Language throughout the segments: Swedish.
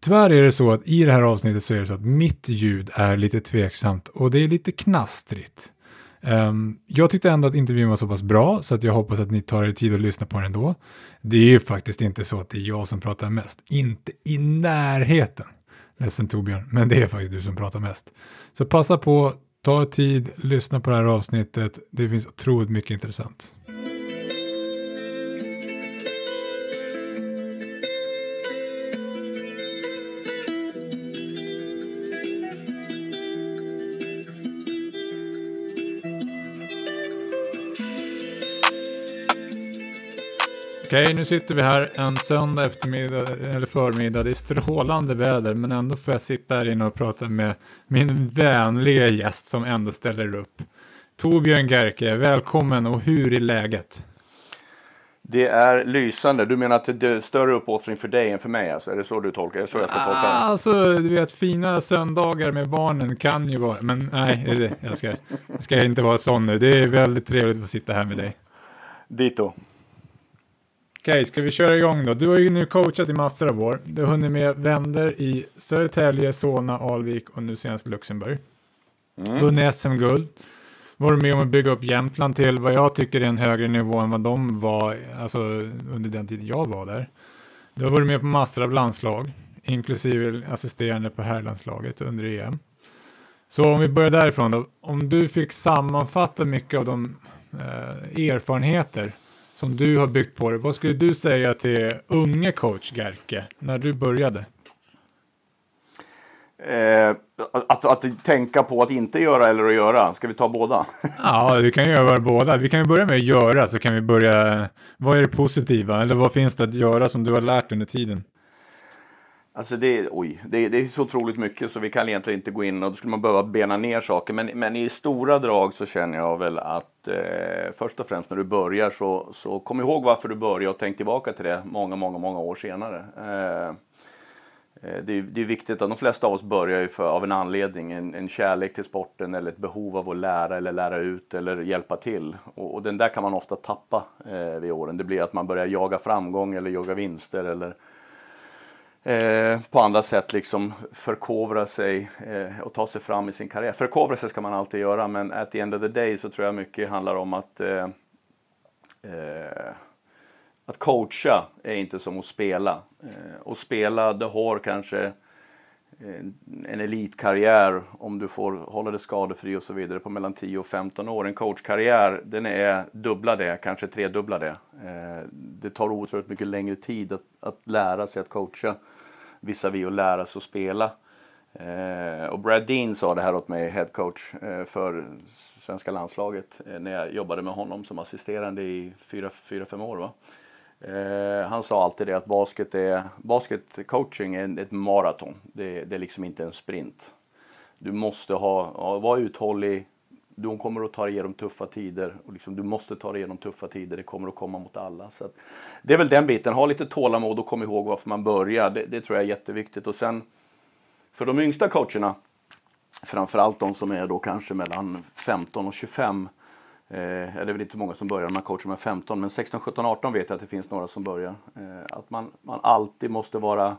Tyvärr är det så att i det här avsnittet så är det så att mitt ljud är lite tveksamt och det är lite knastrigt. Um, jag tyckte ändå att intervjun var så pass bra så att jag hoppas att ni tar er tid att lyssna på den ändå. Det är ju faktiskt inte så att det är jag som pratar mest. Inte i närheten. Ledsen Torbjörn, men det är faktiskt du som pratar mest. Så passa på, ta tid, lyssna på det här avsnittet. Det finns otroligt mycket intressant. Okej, nu sitter vi här en söndag eftermiddag eller förmiddag. Det är strålande väder, men ändå får jag sitta här inne och prata med min vänliga gäst som ändå ställer upp. Torbjörn Gerke, välkommen och hur är läget? Det är lysande. Du menar att det är större uppoffring för dig än för mig? Alltså? Är det så du tolkar? Det så jag ska tolka det? Alltså, du vet, fina söndagar med barnen kan ju vara... Men nej, jag ska, jag ska inte vara sån nu. Det är väldigt trevligt att få sitta här med dig. Dito. Okej, ska vi köra igång då? Du har ju nu coachat i massor av år. Du har hunnit med vänder i Södertälje, Solna, Alvik och nu senast Luxemburg. Mm. Vunnit SM-guld. Varit med om att bygga upp Jämtland till vad jag tycker är en högre nivå än vad de var alltså, under den tiden jag var där. Du har varit med på massor av landslag, inklusive assisterande på herrlandslaget under EM. Så om vi börjar därifrån då. Om du fick sammanfatta mycket av de eh, erfarenheter som du har byggt på det. Vad skulle du säga till unge coach Gerke när du började? Eh, att, att tänka på att inte göra eller att göra. Ska vi ta båda? ja, du kan göra båda. Vi kan ju börja med att göra så kan vi börja. Vad är det positiva eller vad finns det att göra som du har lärt under tiden? Alltså det, oj, det, det, är så otroligt mycket så vi kan egentligen inte gå in och då skulle man behöva bena ner saker. Men, men i stora drag så känner jag väl att eh, först och främst när du börjar så, så kom ihåg varför du började och tänk tillbaka till det många, många, många år senare. Eh, eh det, är, det är viktigt att de flesta av oss börjar ju för, av en anledning, en, en kärlek till sporten eller ett behov av att lära eller lära ut eller hjälpa till. Och, och den där kan man ofta tappa eh, vid åren. Det blir att man börjar jaga framgång eller jaga vinster eller Eh, på andra sätt liksom förkovra sig eh, och ta sig fram i sin karriär. Förkovra sig ska man alltid göra men at the end of the day så tror jag mycket handlar om att eh, eh att coacha är inte som att spela. Eh, och spela, det har kanske Eh, en elitkarriär om du får hålla dig skadefri och så vidare på mellan 10 och 15 år. En coachkarriär, den är dubbla det, kanske tredubbla det. Eh, det tar otroligt mycket längre tid att, att lära sig att coacha visavi att lära sig att spela. Eh, och Brad Dean sa det här åt mig, head coach för svenska landslaget, när jag jobbade med honom som assisterande i 4-5 år. Va? Eh, han sa alltid det att basket är, basketcoaching är ett maraton, det, det, är liksom inte en sprint. Du måste ha, vara uthållig, de kommer att ta dig igenom tuffa tider och liksom, du måste ta dig igenom tuffa tider. Det kommer att komma mot alla. Så det är väl den biten. Ha lite tålamod och kom ihåg varför man börjar. Det, det tror jag är jätteviktigt. Och sen för de yngsta coacherna, framförallt de som är då kanske mellan 15 och 25. Eh, det är väl inte många som börjar när man coachar med 15, men 16, 17, 18 vet jag att det finns några som börjar. Eh, att man, man alltid måste vara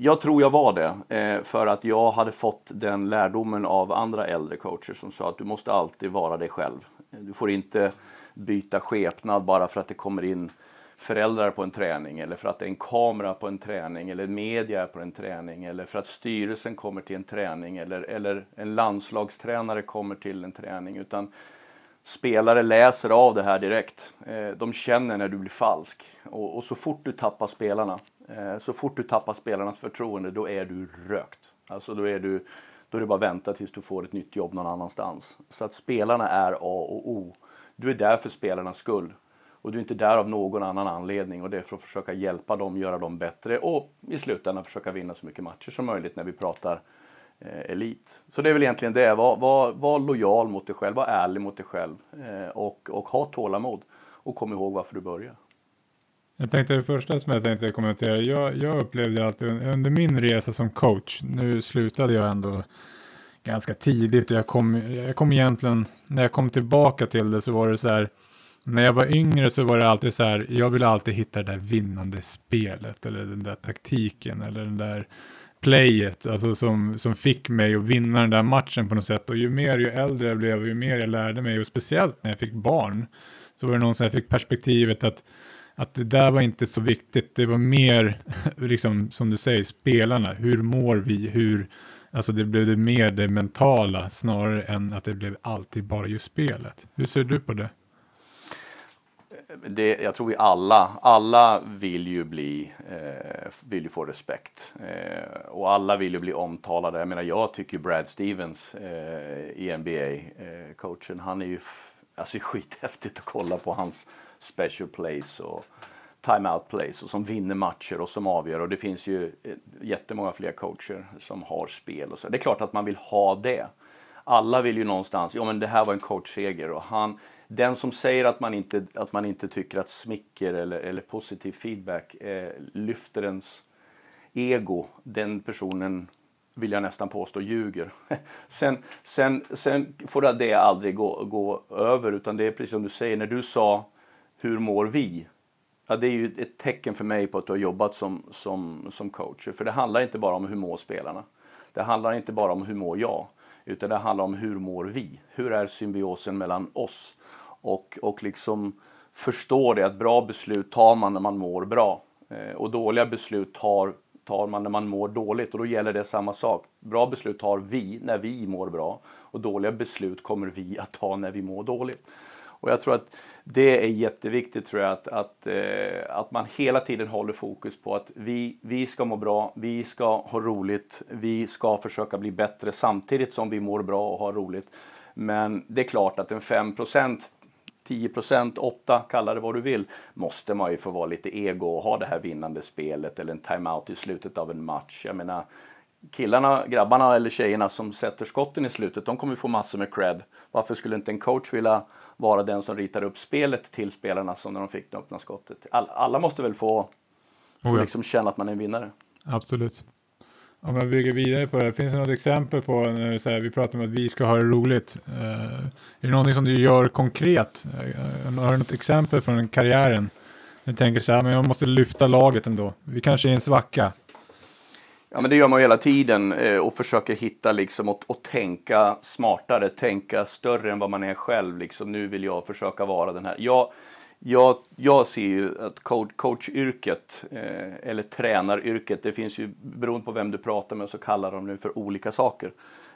jag tror jag var det, eh, för att jag hade fått den lärdomen av andra äldre coacher som sa att du måste alltid vara dig själv. Eh, du får inte byta skepnad bara för att det kommer in föräldrar på en träning eller för att det är en kamera på en träning eller media på en träning eller för att styrelsen kommer till en träning eller, eller en landslagstränare kommer till en träning. Utan spelare läser av det här direkt. Eh, de känner när du blir falsk. Och, så fort du tappar spelarna, eh, så fort du tappar spelarnas förtroende, då är du rökt. Alltså då är du, då är det bara att vänta tills du får ett nytt jobb någon annanstans. Så att spelarna är A och O. Du är där för spelarnas skull. Och du är inte där av någon annan anledning och det är för att försöka hjälpa dem, göra dem bättre och i slutändan försöka vinna så mycket matcher som möjligt när vi pratar Eh, elit. Så det är väl egentligen det. Var, var, var lojal mot dig själv, var ärlig mot dig själv eh, och, och ha tålamod. Och kom ihåg varför du börjar. Jag tänkte det första som jag tänkte kommentera. Jag, jag upplevde alltid under min resa som coach. Nu slutade jag ändå ganska tidigt. Jag kom, jag kom egentligen, när jag kom tillbaka till det så var det så här. När jag var yngre så var det alltid så här, jag ville alltid hitta det där vinnande spelet eller den där taktiken eller den där playet, alltså som, som fick mig att vinna den där matchen på något sätt. Och ju mer, ju äldre jag blev, ju mer jag lärde mig och speciellt när jag fick barn så var det någon som jag fick perspektivet att att det där var inte så viktigt. Det var mer, liksom som du säger, spelarna. Hur mår vi? Hur, alltså det blev det mer det mentala snarare än att det blev alltid bara just spelet. Hur ser du på det? Det, jag tror vi alla, alla vill ju bli, eh, vill ju få respekt. Eh, och alla vill ju bli omtalade. Jag menar, jag tycker Brad Stevens eh, i NBA-coachen, eh, han är ju alltså, skithäftigt att kolla på hans special plays och timeout plays och som vinner matcher och som avgör. Och det finns ju eh, jättemånga fler coacher som har spel och så. Det är klart att man vill ha det. Alla vill ju någonstans, ja men det här var en coachseger och han den som säger att man inte, att man inte tycker att smicker eller, eller positiv feedback eh, lyfter ens ego, den personen vill jag nästan påstå ljuger. sen, sen, sen får det aldrig gå, gå över, utan det är precis som du säger, när du sa hur mår vi? Ja, det är ju ett tecken för mig på att du har jobbat som, som, som coach. För det handlar inte bara om hur mår spelarna. Det handlar inte bara om hur mår jag. Utan det handlar om hur mår vi? Hur är symbiosen mellan oss? Och, och liksom förstår det att bra beslut tar man när man mår bra eh, och dåliga beslut tar, tar man när man mår dåligt och då gäller det samma sak. Bra beslut tar vi när vi mår bra och dåliga beslut kommer vi att ta när vi mår dåligt. Och jag tror att det är jätteviktigt tror jag att, att, eh, att man hela tiden håller fokus på att vi, vi ska må bra, vi ska ha roligt, vi ska försöka bli bättre samtidigt som vi mår bra och har roligt. Men det är klart att en 5 10% 8 kalla det vad du vill, måste man ju få vara lite ego och ha det här vinnande spelet eller en timeout i slutet av en match. Jag menar, killarna, grabbarna eller tjejerna som sätter skotten i slutet, de kommer få massor med cred. Varför skulle inte en coach vilja vara den som ritar upp spelet till spelarna som när de fick det öppna skottet? alla måste väl få, få oh ja. liksom känna att man är en vinnare. Absolut. Om jag bygger vidare på det, finns det något exempel på när så här, vi pratar om att vi ska ha det roligt? Uh, är det någonting som du gör konkret? Uh, har du något exempel från karriären? Jag tänker så här, men jag måste lyfta laget ändå. Vi kanske är i en svacka. Ja, men det gör man ju hela tiden eh, och försöker hitta liksom och, och, tänka smartare, tänka större än vad man är själv. Liksom, nu vill jag försöka vara den här. Jag, jag, jag ser ju att coach, coachyrket, eh, eller tränaryrket, det finns ju, beroende på vem du pratar med, så kallar de det för olika saker.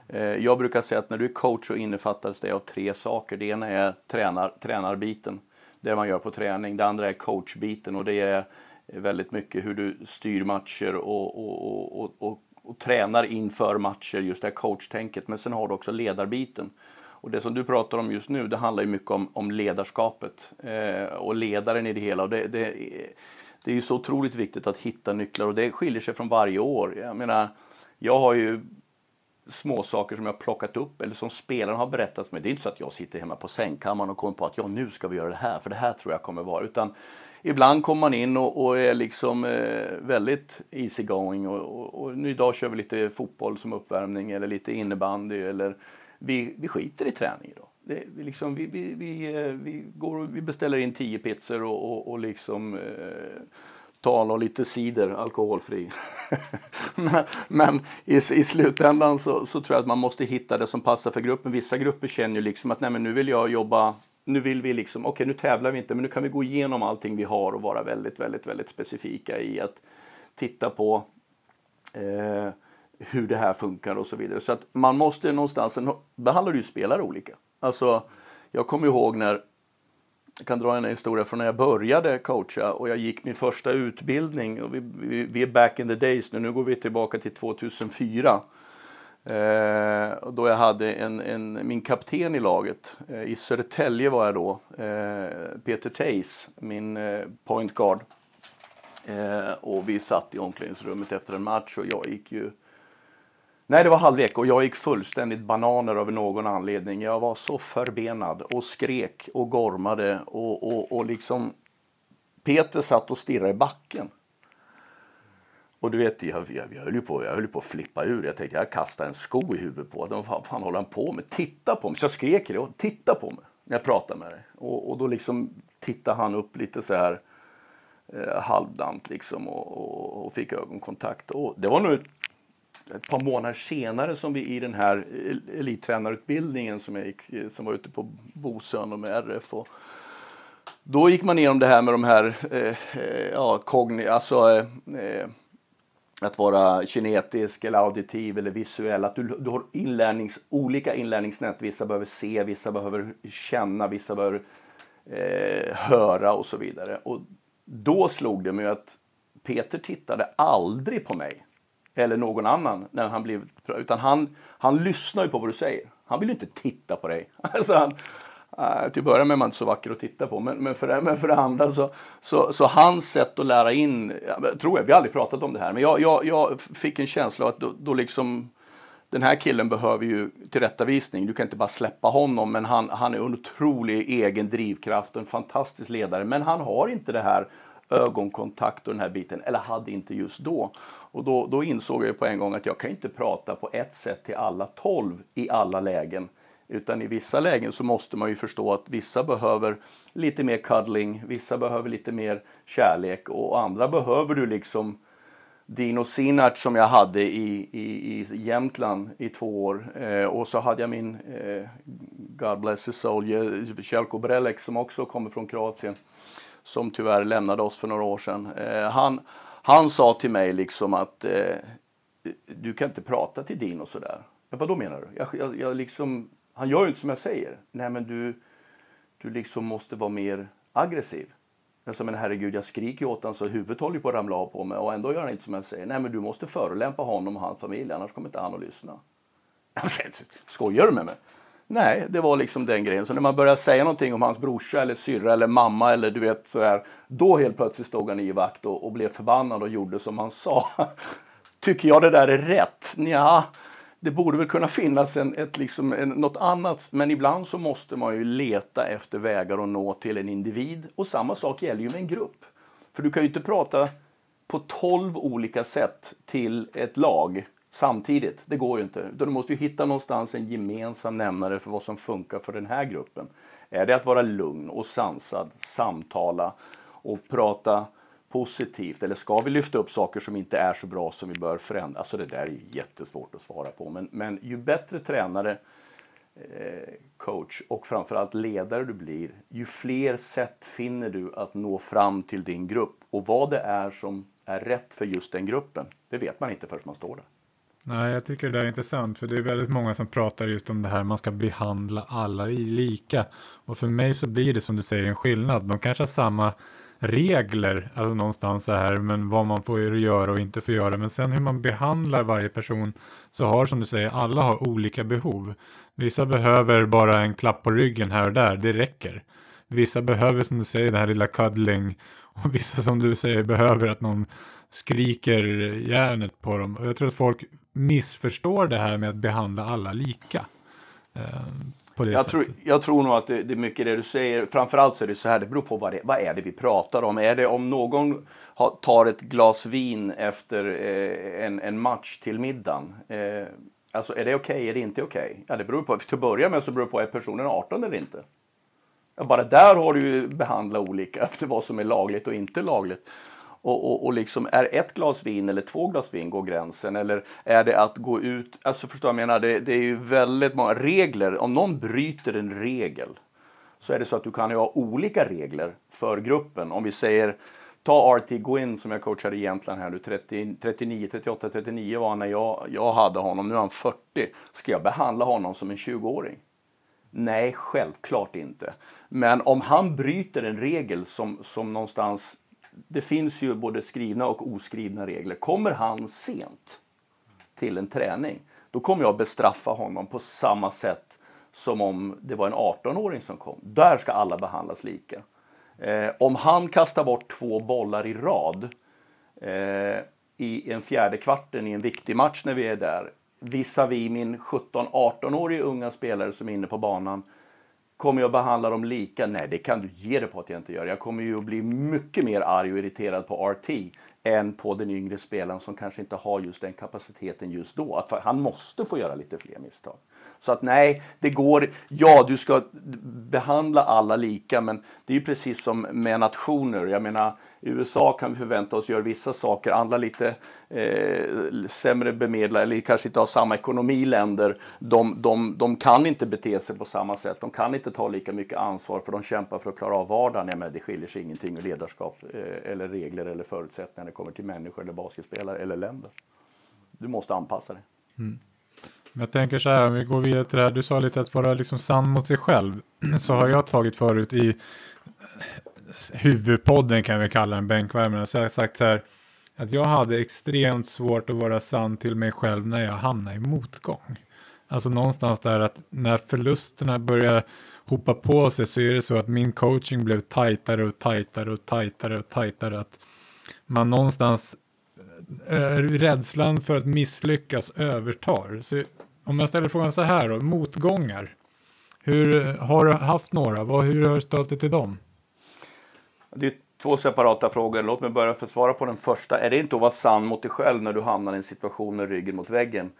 Eh, jag brukar säga att när du är coach så innefattas det av tre saker. Det ena är tränar, tränarbiten, det man gör på träning. Det andra är coachbiten och det är väldigt mycket hur du styr matcher och, och, och, och, och tränar inför matcher, just det här coachtänket. Men sen har du också ledarbiten. Och det som du pratar om just nu, det handlar ju mycket om, om ledarskapet eh, och ledaren i det hela. Och det, det, det är ju så otroligt viktigt att hitta nycklar och det skiljer sig från varje år. Jag menar, jag har ju små saker som jag plockat upp eller som spelarna har berättat för mig. Det är inte så att jag sitter hemma på sängkammaren och kommer på att ja, nu ska vi göra det här, för det här tror jag kommer vara. Utan ibland kommer man in och, och är liksom eh, väldigt easy going och, och, och, idag kör vi lite fotboll som uppvärmning eller lite innebandy eller vi, vi skiter i träning idag. Det, vi, liksom, vi, vi, vi, eh, vi, går, vi beställer in tio pizzor och, och, och liksom eh, och lite cider, alkoholfri. men, men i, i slutändan så, så, tror jag att man måste hitta det som passar för gruppen. Vissa grupper känner ju liksom att nej men nu vill jag jobba nu vill vi liksom, okej okay, nu tävlar vi inte, men nu kan vi gå igenom allting vi har och vara väldigt, väldigt, väldigt specifika i att titta på eh, hur det här funkar och så vidare. Så att man måste någonstans, sen behandlar du ju spelare olika. Alltså, jag kommer ihåg när, jag kan dra en historia från när jag började coacha och jag gick min första utbildning. Och vi, vi, vi är back in the days nu, nu går vi tillbaka till 2004. Eh, då jag hade en, en, min kapten i laget. Eh, I Södertälje var jag då. Eh, Peter Teis, min eh, point guard. Eh, och vi satt i omklädningsrummet efter en match och jag gick ju Nej, det var halvlek och jag gick fullständigt bananer av någon anledning. Jag var så förbenad och skrek och gormade och, och, och liksom Peter satt och stirrade i backen. Och du vet, jag, jag, jag, höll ju på, jag höll på att flippa ur. Jag tänkte jag kastar en sko i huvudet på honom. Vad fan håller han på med? Titta på mig! Så jag skrek det. Titta på mig! när jag pratade med dig. Och, och då liksom tittade han upp lite så här eh, halvdant liksom och, och, och, fick ögonkontakt. Och det var nog ett, par månader senare som vi i den här elittränarutbildningen som jag gick, eh, som var ute på Bosön och med RF. Och, då gick man igenom det här med de här, eh, eh ja, kogni, alltså eh, eh, att vara kinetisk eller auditiv eller visuell. Att du, du har inlärnings, olika inlärningsnät. Vissa behöver se, vissa behöver känna, vissa behöver eh, höra och så vidare. Och då slog det mig att Peter tittade aldrig på mig eller någon annan när han blev, utan han, han lyssnar ju på vad du säger. Han vill ju inte titta på dig. Alltså han, Uh, till att börja med är man inte så vacker att titta på, men, men, för, det, men för det andra så, så, så hans sätt att lära in, jag tror jag, vi har aldrig pratat om det här, men jag, jag, jag fick en känsla av att då, då liksom den här killen behöver ju tillrättavisning. Du kan inte bara släppa honom, men han, han är en otrolig egen drivkraft och en fantastisk ledare. Men han har inte det här ögonkontakt och den här biten, eller hade inte just då. Och då, då insåg jag på en gång att jag kan inte prata på ett sätt till alla tolv i alla lägen. Utan i vissa lägen så måste man ju förstå att vissa behöver lite mer cuddling, vissa behöver lite mer kärlek och andra behöver du liksom Dino Sinart som jag hade i, i, i Jämtland i två år. Eh, och så hade jag min, eh, God bless his soul, Jelko Brelek som också kommer från Kroatien. Som tyvärr lämnade oss för några år sedan. Eh, han, han sa till mig liksom att eh, du kan inte prata till Dino sådär. Men vad då menar du? Jag, jag, jag liksom, han gör ju inte som jag säger. Nej men du, du liksom måste vara mer aggressiv. Jag sa, men herregud, jag skriker åt honom så huvudet håller på att ramla av på mig och ändå gör han inte som jag säger. Nej men du måste förolämpa honom och hans familj annars kommer inte han att lyssna. Skojar du med mig? Nej, det var liksom den grejen. Så när man började säga någonting om hans brorsa eller syrra eller mamma eller du vet så här. Då helt plötsligt stod han i vakt och, och blev förbannad och gjorde som han sa. Tycker jag det där är rätt? Ja, det borde väl kunna finnas en, ett, liksom, en, något annat, men ibland så måste man ju leta efter vägar att nå till en individ. Och samma sak gäller ju med en grupp. För du kan ju inte prata på tolv olika sätt till ett lag samtidigt. Det går ju inte. Du måste ju hitta någonstans en gemensam nämnare för vad som funkar för den här gruppen. Är det att vara lugn och sansad, samtala och prata positivt? Eller ska vi lyfta upp saker som inte är så bra som vi bör förändra? Alltså det där är jättesvårt att svara på. Men, men ju bättre tränare, eh, coach och framförallt ledare du blir, ju fler sätt finner du att nå fram till din grupp. Och vad det är som är rätt för just den gruppen, det vet man inte förrän man står där. Nej, jag tycker det är intressant för det är väldigt många som pratar just om det här man ska behandla alla lika. Och för mig så blir det som du säger en skillnad. De kanske har samma regler, alltså någonstans så här, men vad man får göra och inte får göra. Men sen hur man behandlar varje person så har som du säger, alla har olika behov. Vissa behöver bara en klapp på ryggen här och där, det räcker. Vissa behöver som du säger den här lilla cuddling och vissa som du säger behöver att någon skriker järnet på dem. Och jag tror att folk missförstår det här med att behandla alla lika. Eh, jag, tror, jag tror nog att det, det, är mycket det du säger. Framförallt så är det så här, det beror på vad det vad är det vi pratar om. Är det om någon tar ett glas vin efter eh, en, en match till middagen. Eh, alltså är det okej, okay, är det inte okej? Okay? Ja, det beror på. Till att börja med så beror det på, är personen 18 eller inte? Ja, bara där har du ju behandlat olika efter vad som är lagligt och inte lagligt. Och, och, och liksom, är ett glas vin eller två glas vin går gränsen? Eller är det att gå ut? Alltså förstår jag menar? Det, det är ju väldigt många regler. Om någon bryter en regel så är det så att du kan ju ha olika regler för gruppen. Om vi säger Ta RT Gwyn som jag coachade i Jämtland här nu, 30, 39, 38, 39 var han när jag, jag hade honom, nu är han 40. Ska jag behandla honom som en 20-åring? Nej, självklart inte. Men om han bryter en regel som, som någonstans det finns ju både skrivna och oskrivna regler. Kommer han sent till en träning, då kommer jag bestraffa honom på samma sätt som om det var en 18-åring som kom. Där ska alla behandlas lika. Eh, om han kastar bort två bollar i rad eh, i en fjärde kvarten i en viktig match när vi är där, visavi min 17-18-årige unga spelare som är inne på banan, Kommer jag behandla dem lika? Nej, det kan du ge dig på att jag inte gör. Jag kommer ju att bli mycket mer arg och irriterad på RT än på den yngre spelaren som kanske inte har just den kapaciteten just då. Att han måste få göra lite fler misstag. Så att nej, det går. Ja, du ska behandla alla lika, men det är ju precis som med nationer. Jag menar, USA kan vi förvänta oss gör vissa saker, andra lite eh, sämre bemedlade eller kanske inte har samma ekonomi länder. De, de, de kan inte bete sig på samma sätt. De kan inte ta lika mycket ansvar för de kämpar för att klara av vardagen. Jag menar, det skiljer sig ingenting i ledarskap eh, eller regler eller förutsättningar när det kommer till människor eller basketspelare eller länder. Du måste anpassa dig. Mm. Jag tänker så här, om vi går vidare till det här, du sa lite att vara liksom sann mot sig själv. Så har jag tagit förut i huvudpodden kan vi kalla den, bänkvärmen. Så jag har sagt så här, att jag hade extremt svårt att vara sann till mig själv när jag hamnade i motgång. Alltså någonstans där att när förlusterna börjar hopa på sig så är det så att min coaching blev tajtare och tajtare och tajtare och tajtare. Att man någonstans eh, eh, rädslan för att misslyckas övertar. Så om jag ställer frågan så här då, motgångar. Hur eh, har du haft några? Vad, hur har du ställt dig till dem? Det är två separata frågor. Låt mig börja för att svara på den första. Är det inte att vara sann mot dig själv när du hamnar i en situation med ryggen mot väggen?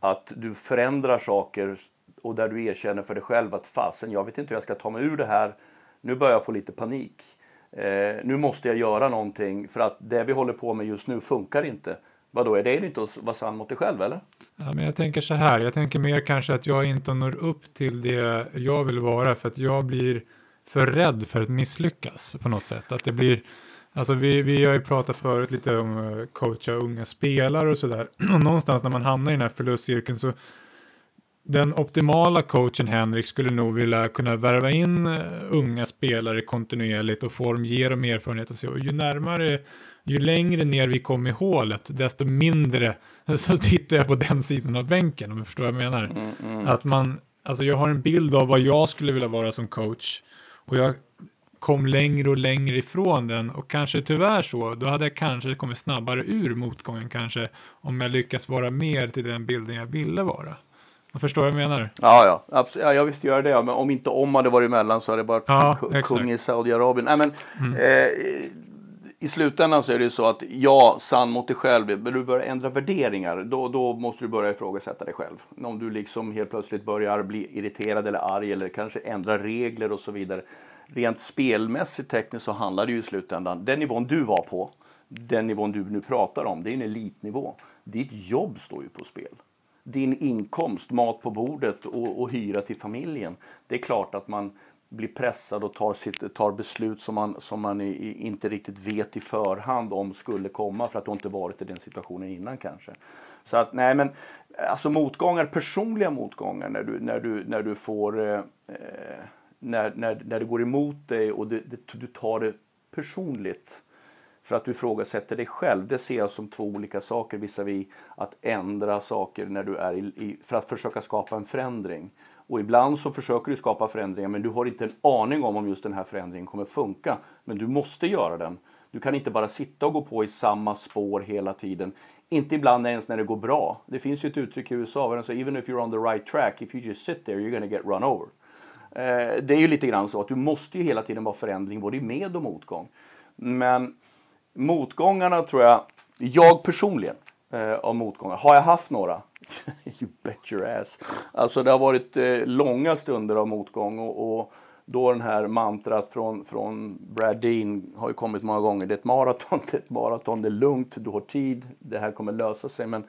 Att du förändrar saker och där du erkänner för dig själv att fasen, jag vet inte hur jag ska ta mig ur det här. Nu börjar jag få lite panik. Eh, nu måste jag göra någonting för att det vi håller på med just nu funkar inte. Vadå, är det inte att vara sann mot dig själv eller? Ja, men jag tänker så här, jag tänker mer kanske att jag inte når upp till det jag vill vara för att jag blir för rädd för att misslyckas på något sätt. Att det blir, alltså vi, vi har ju pratat förut lite om eh, coacha unga spelare och sådär. Och någonstans när man hamnar i den här förlustcirkeln så den optimala coachen Henrik skulle nog vilja kunna värva in uh, unga spelare kontinuerligt och få dem ge dem erfarenhet. Och, och ju närmare, ju längre ner vi kom i hålet, desto mindre så tittar jag på den sidan av bänken om du förstår vad jag menar. Mm, mm. Att man, alltså jag har en bild av vad jag skulle vilja vara som coach och jag kom längre och längre ifrån den och kanske tyvärr så, då hade jag kanske kommit snabbare ur motgången kanske om jag lyckas vara mer till den bilden jag ville vara. Jag förstår vad jag menar. Ja, ja, absolut. ja jag visste göra det. Men om inte om hade varit emellan så hade det bara ja, kung i Saudiarabien. Nej, men, mm. eh, i slutändan så är det så att ja, sann mot dig själv. Men du börjar ändra värderingar, då, då måste du börja ifrågasätta dig själv. Om du liksom helt plötsligt börjar bli irriterad eller arg eller kanske ändra regler och så vidare. Rent spelmässigt tekniskt så handlar det ju i slutändan, den nivån du var på, den nivån du nu pratar om, det är en elitnivå. Ditt jobb står ju på spel din inkomst, mat på bordet och, och hyra till familjen. Det är klart att man blir pressad och tar, sitt, tar beslut som man, som man i, inte riktigt vet i förhand om skulle komma för att du inte varit i den situationen innan kanske. Så att nej men alltså motgångar, personliga motgångar när du, när du, när du får eh, eh när, när, när det går emot dig och det, det, du tar det personligt för att du ifrågasätter dig själv. Det ser jag som två olika saker visavi att ändra saker när du är i, i, för att försöka skapa en förändring. Och ibland så försöker du skapa förändringar men du har inte en aning om om just den här förändringen kommer funka. Men du måste göra den. Du kan inte bara sitta och gå på i samma spår hela tiden. Inte ibland ens när det går bra. Det finns ju ett uttryck i USA där de säger even if you're on the right track, if you just sit there you're gonna get run over. Eh, det är ju lite grann så att du måste ju hela tiden vara förändring både i med och motgång. Men Motgångarna tror jag, jag personligen eh, av motgångar, har jag haft några? you bet your ass. Alltså det har varit eh, långa stunder av motgång och, och då den här mantrat från, från Brad Dean har ju kommit många gånger. Det är ett maraton, det är ett maraton, det är lugnt, du har tid, det här kommer lösa sig. Men,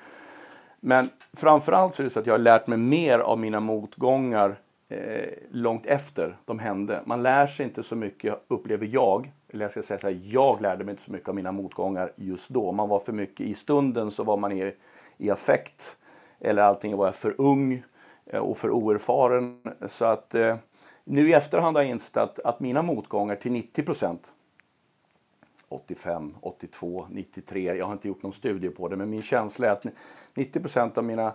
men framförallt så är det så att jag har lärt mig mer av mina motgångar eh, långt efter de hände. Man lär sig inte så mycket, upplever jag, eller jag ska säga så här, jag lärde mig inte så mycket av mina motgångar just då. Man var för mycket i stunden så var man i, i affekt. Eller allting var jag för ung eh, och för oerfaren. Så att eh, nu i efterhand har jag insett att, att mina motgångar till 90 procent 85, 82, 93. Jag har inte gjort någon studie på det, men min känsla är att 90 procent av mina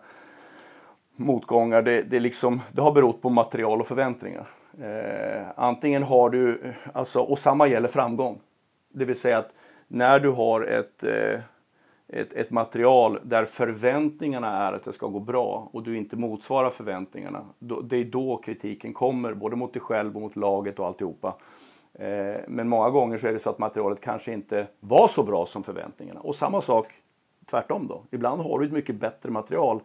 motgångar, det, det, liksom, det har berott på material och förväntningar. Eh, antingen har du, alltså, och samma gäller framgång. Det vill säga att när du har ett, eh, ett, ett, material där förväntningarna är att det ska gå bra och du inte motsvarar förväntningarna. Då, det är då kritiken kommer, både mot dig själv och mot laget och alltihopa. Eh, men många gånger så är det så att materialet kanske inte var så bra som förväntningarna. Och samma sak tvärtom då. Ibland har du ett mycket bättre material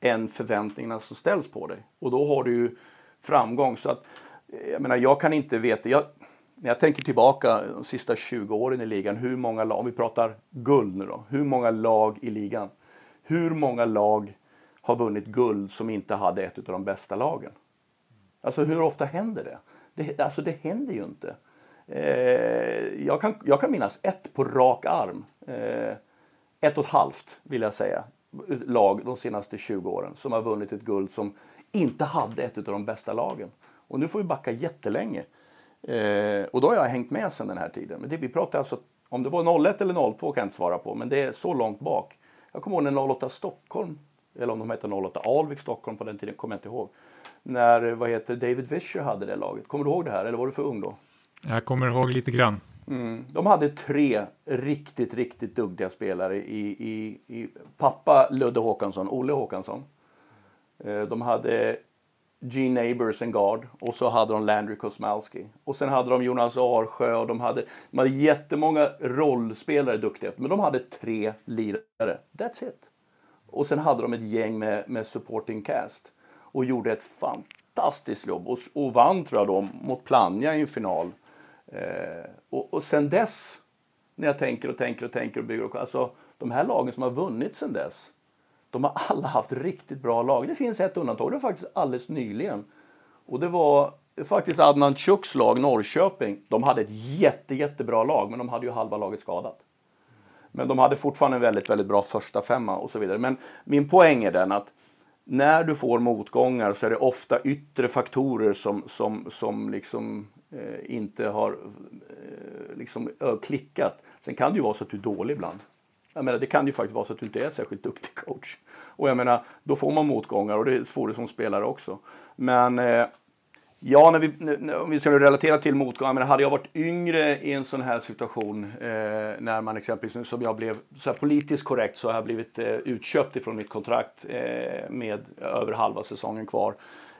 än förväntningarna som ställs på dig. Och då har du ju framgång. Så att, jag menar, jag kan inte veta. Jag, när jag tänker tillbaka de sista 20 åren i ligan, hur många lag, om vi pratar guld nu då, hur många lag i ligan, hur många lag har vunnit guld som inte hade ett av de bästa lagen? Alltså hur ofta händer det? Det, alltså, det händer ju inte. Eh, jag, kan, jag kan minnas ett på rak arm. Eh, ett och ett halvt, vill jag säga, lag de senaste 20 åren som har vunnit ett guld som inte hade ett av de bästa lagen. Och nu får vi backa jättelänge. Eh, och då har jag hängt med sedan den här tiden. Men det, vi pratar alltså, om det var 01 eller 02 kan jag inte svara på, men det är så långt bak. Jag kommer ihåg när 08 Stockholm, eller om de hette 08 Alvik Stockholm på den tiden, kommer jag inte ihåg. När vad heter David Vischer hade det laget. Kommer du ihåg det här eller var du för ung då? Jag kommer ihåg lite grann. Mm. De hade tre riktigt, riktigt duktiga spelare i, i, i pappa Ludde Håkansson, Olle Håkansson. Eh, de hade Gene Neighbors en guard och så hade de Landry Kosmalski. Och sen hade de Jonas Arsjö och de hade, de hade jättemånga rollspelare duktiga men de hade tre lirare. That's it. Och sen hade de ett gäng med, med supporting cast och gjorde ett fantastiskt jobb och, och vann tror jag då mot Plannja i en final. Eh, och, och sen dess, när jag tänker och tänker och tänker och bygger, och, alltså de här lagen som har vunnit sen dess, de har alla haft riktigt bra lag. Det finns ett undantag, det var faktiskt alldeles nyligen. Och det var faktiskt Adnan Chuks lag, Norrköping. De hade ett jätte, jättebra lag, men de hade ju halva laget skadat. Men de hade fortfarande en väldigt, väldigt bra första femma och så vidare. Men min poäng är den att när du får motgångar så är det ofta yttre faktorer som, som, som liksom eh, inte har eh, liksom, klickat. Sen kan det ju vara så att du är dålig ibland. Jag menar, det kan ju faktiskt vara så att du inte är särskilt duktig coach. Och jag menar, då får man motgångar och det får du som spelare också. Men eh, ja, när vi, när, om vi ska relatera till motgångar, men hade jag varit yngre i en sån här situation eh, när man exempelvis, som jag blev så här politiskt korrekt, så har jag blivit eh, utköpt ifrån mitt kontrakt eh, med över halva säsongen kvar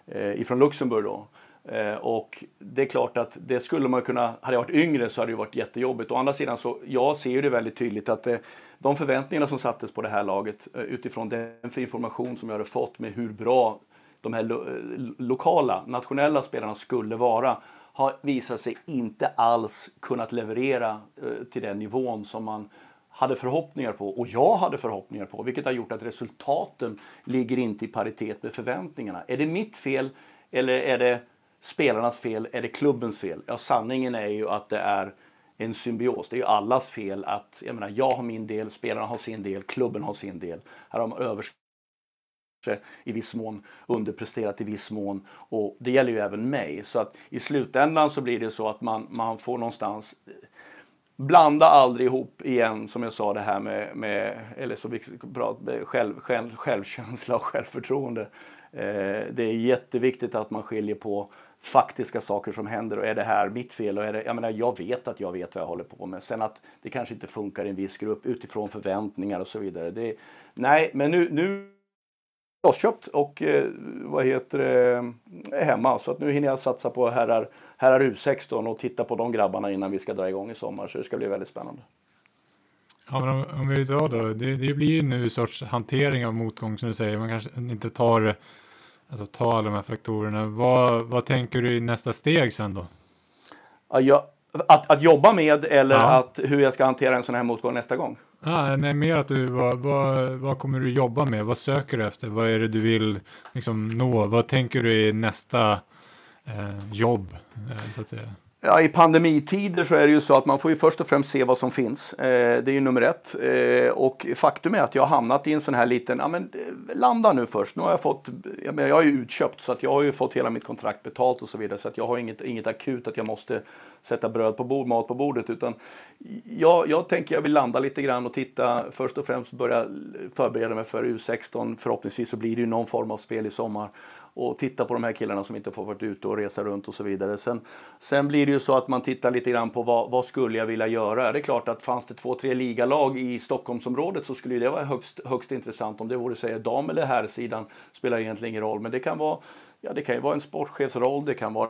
eh, ifrån Luxemburg då. Eh, och det är klart att det skulle man kunna, hade jag varit yngre så hade det varit jättejobbigt. Å andra sidan så, jag ser ju det väldigt tydligt att det, de förväntningarna som sattes på det här laget eh, utifrån den information som jag hade fått med hur bra de här lo eh, lokala, nationella spelarna skulle vara har visat sig inte alls kunnat leverera eh, till den nivån som man hade förhoppningar på och jag hade förhoppningar på, vilket har gjort att resultaten ligger inte i paritet med förväntningarna. Är det mitt fel eller är det spelarnas fel? Är det klubbens fel? Ja, sanningen är ju att det är en symbios. Det är ju allas fel att, jag menar, jag har min del, spelarna har sin del, klubben har sin del. Här har man överst i viss mån underpresterat i viss mån och det gäller ju även mig. Så att i slutändan så blir det så att man, man får någonstans Blanda aldrig ihop igen, som jag sa, det här med, med eller som vi pratar, själv, själv, självkänsla och självförtroende. Eh, det är jätteviktigt att man skiljer på faktiska saker som händer och är det här mitt fel? Och är det, jag, menar, jag vet att jag vet vad jag håller på med. Sen att det kanske inte funkar i en viss grupp utifrån förväntningar och så vidare. Det, nej, men nu, nu lossköpt och eh, vad heter det, är hemma. Så att nu hinner jag satsa på herrar, herrar U16 och titta på de grabbarna innan vi ska dra igång i sommar. Så det ska bli väldigt spännande. Ja, men om, om vi tar då, det, det blir ju nu sorts hantering av motgång som du säger. Man kanske inte tar Alltså ta alla de här faktorerna. Vad, vad tänker du i nästa steg sen då? Ja, jag, att, att jobba med eller ja. att, hur jag ska hantera en sån här motgång nästa gång? Ja, nej, mer att du, vad, vad, vad kommer du jobba med? Vad söker du efter? Vad är det du vill liksom, nå? Vad tänker du i nästa eh, jobb, eh, så att säga? Ja, I pandemitider så är det ju så att man får ju först och främst se vad som finns. Eh, det är ju nummer ett. Eh, och faktum är att jag har hamnat i en sån här liten, ja men eh, landa nu först. Nu har jag fått, jag, menar, jag är ju utköpt så att jag har ju fått hela mitt kontrakt betalt och så vidare. Så att jag har inget, inget akut att jag måste sätta bröd på bord, mat på bordet. Utan jag, jag tänker jag vill landa lite grann och titta, först och främst börja förbereda mig för U16. Förhoppningsvis så blir det ju någon form av spel i sommar och titta på de här killarna som inte får varit ute och resa runt och så vidare. Sen, sen blir det ju så att man tittar lite grann på vad, vad skulle jag vilja göra? Det är klart att fanns det två, tre ligalag i Stockholmsområdet så skulle det vara högst, högst intressant. Om det vore säga dam eller herrsidan spelar egentligen ingen roll. Men det kan vara, ja, det kan ju vara en sportchefsroll, det kan vara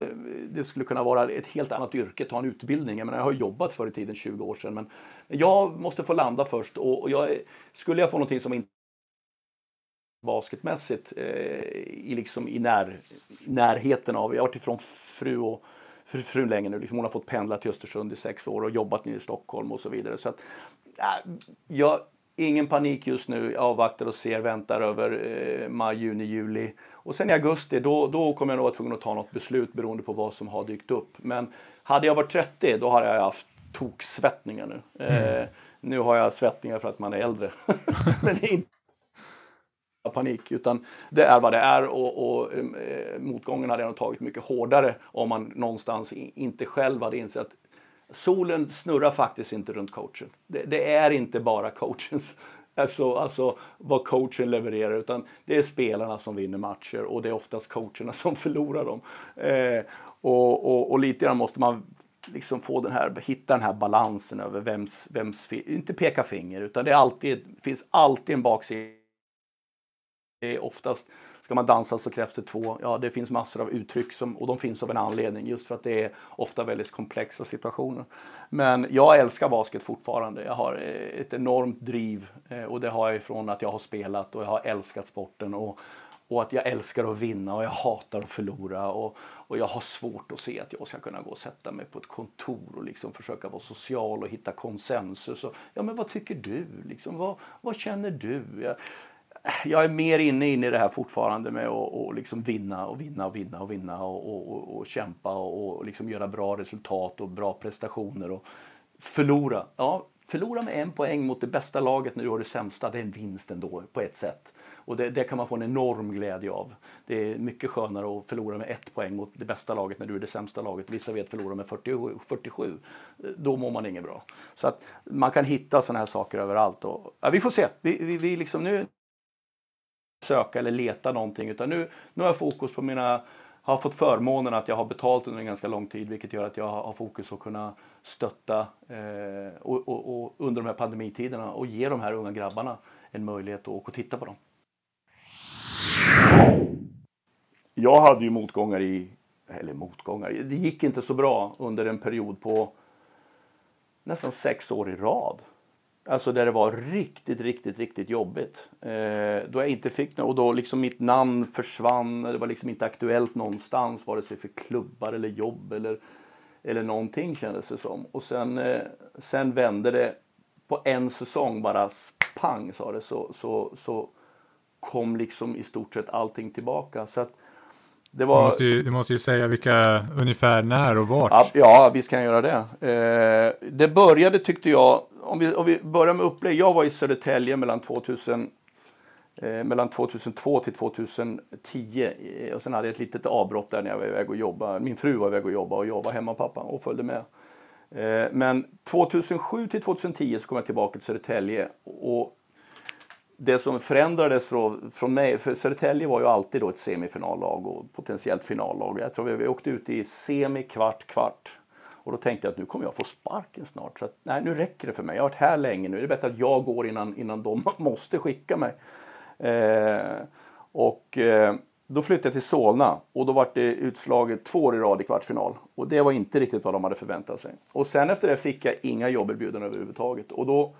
Eh, det skulle kunna vara ett helt annat yrke, ta en utbildning. Jag, menar, jag har jobbat förr i tiden, 20 år sedan, men jag måste få landa först. Och, jag, skulle jag få någonting som inte basketmässigt eh, i, liksom i när, närheten av, jag har varit ifrån fru och fru länge nu, liksom hon har fått pendla till Östersund i sex år och jobbat nere i Stockholm och så vidare. Så att, äh, jag, ingen panik just nu, jag avvaktar och ser, väntar över eh, maj, juni, juli. Och sen i augusti, då, då kommer jag nog vara tvungen att ta något beslut beroende på vad som har dykt upp. Men hade jag varit 30, då hade jag haft toksvettningar nu. Mm. Eh, nu har jag svettningar för att man är äldre. Men inte panik, utan det är vad det är och, och eh, motgången hade jag nog tagit mycket hårdare om man någonstans inte själv hade insett att solen snurrar faktiskt inte runt coachen. Det, det är inte bara coachens Alltså, alltså vad coachen levererar, utan det är spelarna som vinner matcher och det är oftast coacherna som förlorar dem. Eh, och, och, och, lite grann måste man liksom få den här, hitta den här balansen över vems, vems inte peka finger, utan det är alltid, finns alltid en baksida. Det är oftast Ska man dansa så krävs det två. Ja, det finns massor av uttryck som, och de finns av en anledning just för att det är ofta väldigt komplexa situationer. Men jag älskar basket fortfarande. Jag har eh, ett enormt driv eh, och det har jag ifrån att jag har spelat och jag har älskat sporten och, och att jag älskar att vinna och jag hatar att förlora. Och, och jag har svårt att se att jag ska kunna gå och sätta mig på ett kontor och liksom försöka vara social och hitta konsensus. Och, ja, men vad tycker du? Liksom, vad, vad känner du? Jag, jag är mer inne, inne i det här fortfarande med att och liksom vinna och vinna och vinna och vinna och, och, och kämpa och, och liksom göra bra resultat och bra prestationer och förlora. Ja, förlora med en poäng mot det bästa laget när du har det sämsta, det är en vinst ändå på ett sätt. Och det, det, kan man få en enorm glädje av. Det är mycket skönare att förlora med ett poäng mot det bästa laget när du är det sämsta laget. Vissa vet förlora med 40, 47. Då mår man inget bra. Så att man kan hitta sådana här saker överallt. Och, ja, vi får se. Vi, vi, vi liksom nu, söka eller leta någonting utan nu, nu har jag fokus på mina har fått förmånen att jag har betalt under en ganska lång tid vilket gör att jag har fokus att kunna stötta eh, och, och, och under de här pandemitiderna och ge de här unga grabbarna en möjlighet att åka och titta på dem. Jag hade ju motgångar i, eller motgångar, det gick inte så bra under en period på nästan sex år i rad. Alltså där det var riktigt, riktigt, riktigt jobbigt. Eh, då jag inte fick något och då liksom mitt namn försvann. Det var liksom inte aktuellt någonstans, vare sig för klubbar eller jobb eller, eller någonting kändes det som. Och sen, eh, sen vände det på en säsong bara pang sa det så, så, så kom liksom i stort sett allting tillbaka. Så att, det var... du, måste ju, du måste ju säga vilka ungefär när och vart. Ja, ja visst kan jag göra det. Eh, det började tyckte jag om vi, om vi börjar med upplägg. Jag var i Södertälje mellan 2000 eh, mellan 2002 till 2010 eh, och sen hade jag ett litet avbrott där när jag var iväg och jobba. Min fru var iväg och jobba och jag var hemma pappa och följde med. Eh, men 2007 till 2010 så kom jag tillbaka till Södertälje och det som förändrades från, från mig, för Södertälje var ju alltid då ett semifinallag och potentiellt finallag. Jag tror vi, vi åkte ut i semi, kvart, kvart och då tänkte jag att nu kommer jag få sparken snart. Så att, nej, nu räcker det för mig. Jag har varit här länge nu. Det är bättre att jag går innan, innan de måste skicka mig. Eh, och eh, då flyttade jag till Solna och då var det utslaget två år i rad i kvartsfinal. Och det var inte riktigt vad de hade förväntat sig. Och sen efter det fick jag inga jobberbjudanden överhuvudtaget. Och då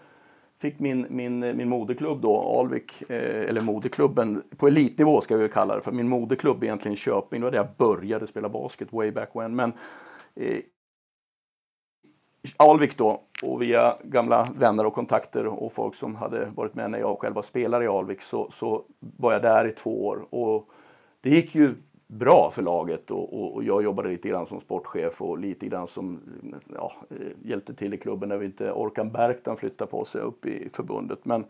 fick min, min, min moderklubb då, Alvik, eh, eller moderklubben, på elitnivå ska vi kalla det för. Min moderklubb egentligen Köping, det var där jag började spela basket way back when. Men eh, Alvik då och via gamla vänner och kontakter och folk som hade varit med när jag själv var spelare i Alvik så, så var jag där i två år. Och det gick ju bra för laget och, och, och, jag jobbade lite grann som sportchef och lite grann som ja, eh, hjälpte till i klubben när vi inte Orkan Berktan flyttade på sig upp i förbundet. Men,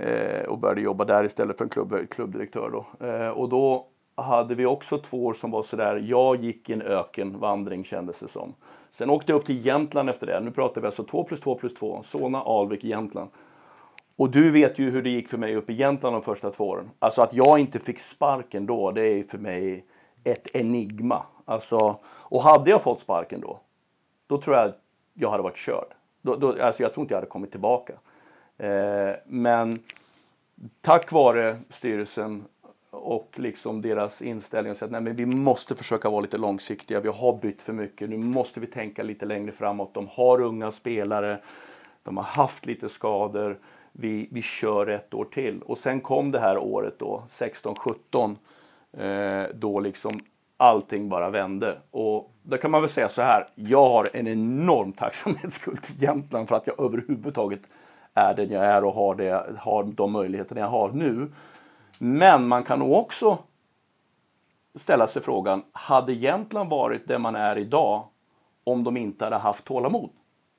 eh, och började jobba där istället för en klubb, klubbdirektör. Då. Eh, och då hade vi också två år som var sådär, jag gick i en ökenvandring kändes det som. Sen åkte jag upp till Jämtland efter det. Nu pratar vi alltså 2 plus 2 plus 2. Solna, Alvik, Jämtland. Och du vet ju hur det gick för mig uppe i Jämtland de första två åren. Alltså att jag inte fick sparken då, det är för mig ett enigma. Alltså, och hade jag fått sparken då, då tror jag att jag hade varit körd. Då, då, alltså jag tror inte jag hade kommit tillbaka. Eh, men tack vare styrelsen och liksom deras inställning och att nej, men vi måste försöka vara lite långsiktiga. Vi har bytt för mycket. Nu måste vi tänka lite längre framåt. De har unga spelare. De har haft lite skador. Vi, vi kör ett år till. Och sen kom det här året då, 16-17, eh, då liksom allting bara vände. Och då kan man väl säga så här, jag har en enorm tacksamhetsskuld till Jämtland för att jag överhuvudtaget är den jag är och har, det, har de möjligheterna jag har nu. Men man kan nog också ställa sig frågan, hade Jämtland varit det man är idag om de inte hade haft tålamod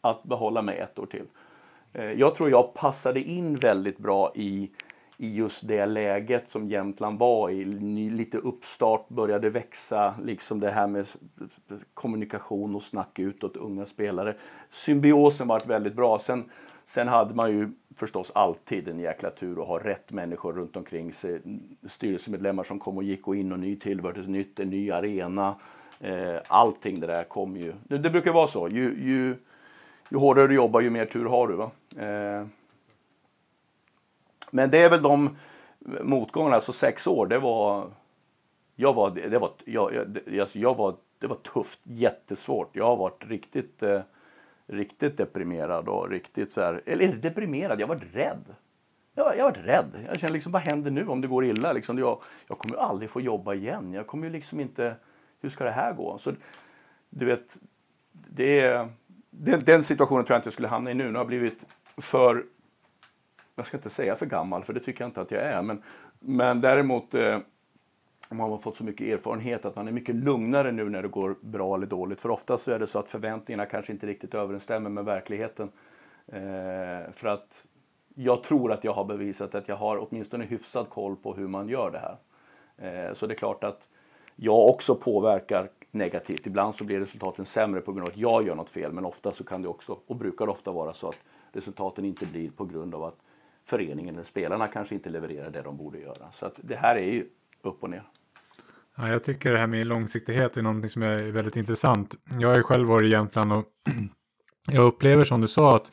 att behålla mig ett år till? Eh, jag tror jag passade in väldigt bra i, i just det läget som Jämtland var i. Lite uppstart, började växa, liksom det här med kommunikation och snack utåt, unga spelare. Symbiosen var väldigt bra. Sen, sen hade man ju förstås alltid en jäkla tur att ha rätt människor runt omkring sig. Styrelsemedlemmar som kom och gick och in och ny tillverkelse, nytt, en ny arena. Eh, allting det där kom ju. Det, det brukar vara så. Ju, ju, ju hårdare du jobbar, ju mer tur har du. Va? Eh, men det är väl de motgångarna, alltså sex år, det var... Jag var, det var, jag, jag, alltså jag var, det var tufft, jättesvårt. Jag har varit riktigt, eh, riktigt deprimerad och riktigt så här, eller deprimerad, jag var rädd. Jag, jag var rädd. Jag kände liksom, vad händer nu om det går illa? Liksom, jag, jag kommer ju aldrig få jobba igen. Jag kommer ju liksom inte, hur ska det här gå? Så du vet, det är den, den, situationen tror jag inte jag skulle hamna i nu. Nu har jag blivit för, jag ska inte säga för gammal, för det tycker jag inte att jag är. Men, men däremot eh, man har fått så mycket erfarenhet att man är mycket lugnare nu när det går bra eller dåligt. För ofta så är det så att förväntningarna kanske inte riktigt överensstämmer med verkligheten. Eh, för att jag tror att jag har bevisat att jag har åtminstone hyfsad koll på hur man gör det här. Eh, så det är klart att jag också påverkar negativt. Ibland så blir resultaten sämre på grund av att jag gör något fel, men ofta så kan det också, och brukar ofta vara så att resultaten inte blir på grund av att föreningen eller spelarna kanske inte levererar det de borde göra. Så att det här är ju upp och ner. Ja, jag tycker det här med långsiktighet är någonting som är väldigt intressant. Jag har ju själv varit i Jämtland och jag upplever som du sa att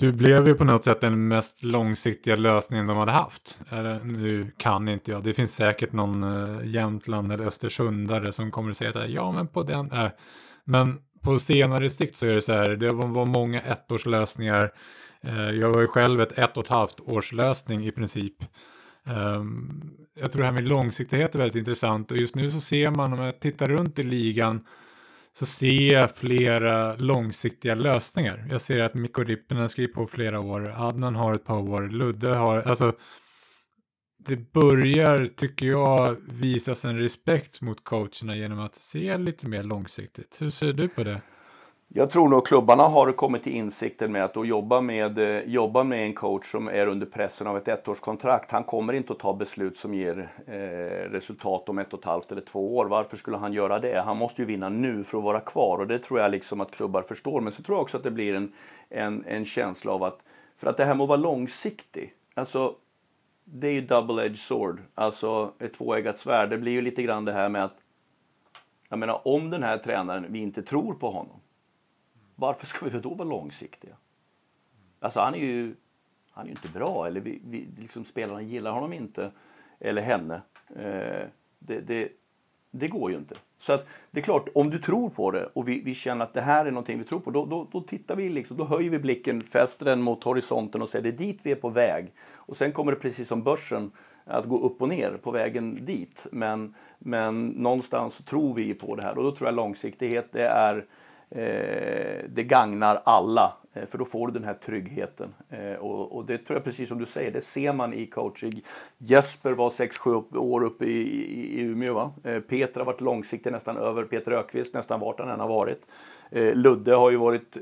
du blev ju på något sätt den mest långsiktiga lösningen de hade haft. Eller, nu kan inte jag. Det finns säkert någon eh, Jämtland eller Östersundare som kommer att säga så här. Ja, men på den. Uh. Men på senare sikt så är det så här. Det var många ettårslösningar. Eh, jag var ju själv ett ett och ett halvt års lösning i princip. Ehm, jag tror det här med långsiktighet är väldigt intressant och just nu så ser man om jag tittar runt i ligan så ser jag flera långsiktiga lösningar. Jag ser att Mikko Rippinen skriver på flera år, Adnan har ett par år, Ludde har, alltså det börjar, tycker jag, visas en respekt mot coacherna genom att se lite mer långsiktigt. Hur ser du på det? Jag tror nog klubbarna har kommit till insikten med att då jobba med, eh, jobba med en coach som är under pressen av ett ettårskontrakt. Han kommer inte att ta beslut som ger eh, resultat om ett och ett halvt eller två år. Varför skulle han göra det? Han måste ju vinna nu för att vara kvar och det tror jag liksom att klubbar förstår. Men så tror jag också att det blir en, en, en känsla av att, för att det här med att vara långsiktig, alltså det är ju double-edged sword, alltså ett tvåeggat svärd. Det blir ju lite grann det här med att, jag menar om den här tränaren, vi inte tror på honom, varför ska vi då vara långsiktiga? Alltså han är ju, han är ju inte bra, eller vi, vi, liksom spelarna gillar honom inte, eller henne. Eh, det, det, det går ju inte. Så att, det är klart, om du tror på det och vi, vi känner att det här är någonting vi tror på, då, då, då tittar vi liksom, då höjer vi blicken, fäster den mot horisonten och säger det är dit vi är på väg. Och sen kommer det precis som börsen att gå upp och ner på vägen dit. Men, men någonstans tror vi på det här och då tror jag långsiktighet det är Eh, Eh, det gagnar alla, eh, för då får du den här tryggheten. Eh, och, och, det tror jag precis som du säger, det ser man i coaching. Jesper var 6-7 år uppe i, i, i Umeå. Va? Eh, Peter har varit långsiktig nästan över, Peter Ökvist nästan vart han än har varit. Eh, Ludde har ju varit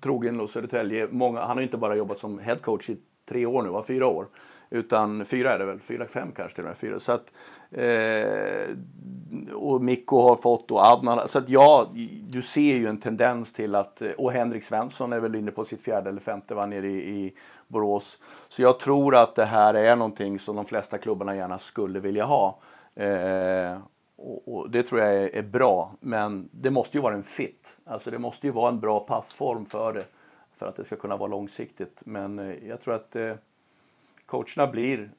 trogen hos Södertälje. Många, han har inte bara jobbat som headcoach i tre år nu, va? fyra år. Utan fyra är det väl, fyra, fem kanske till och med. Fyra. Så att, eh, och Mikko har fått och Adnan. Så att ja, du ser ju en tendens till att, eh, och Henrik Svensson är väl inne på sitt fjärde eller femte var nere i, i Borås. Så jag tror att det här är någonting som de flesta klubbarna gärna skulle vilja ha. Eh, och, och, det tror jag är, är, bra, men det måste ju vara en fit. Alltså det måste ju vara en bra passform för det, för att det ska kunna vara långsiktigt. Men eh, jag tror att eh, coacherna blir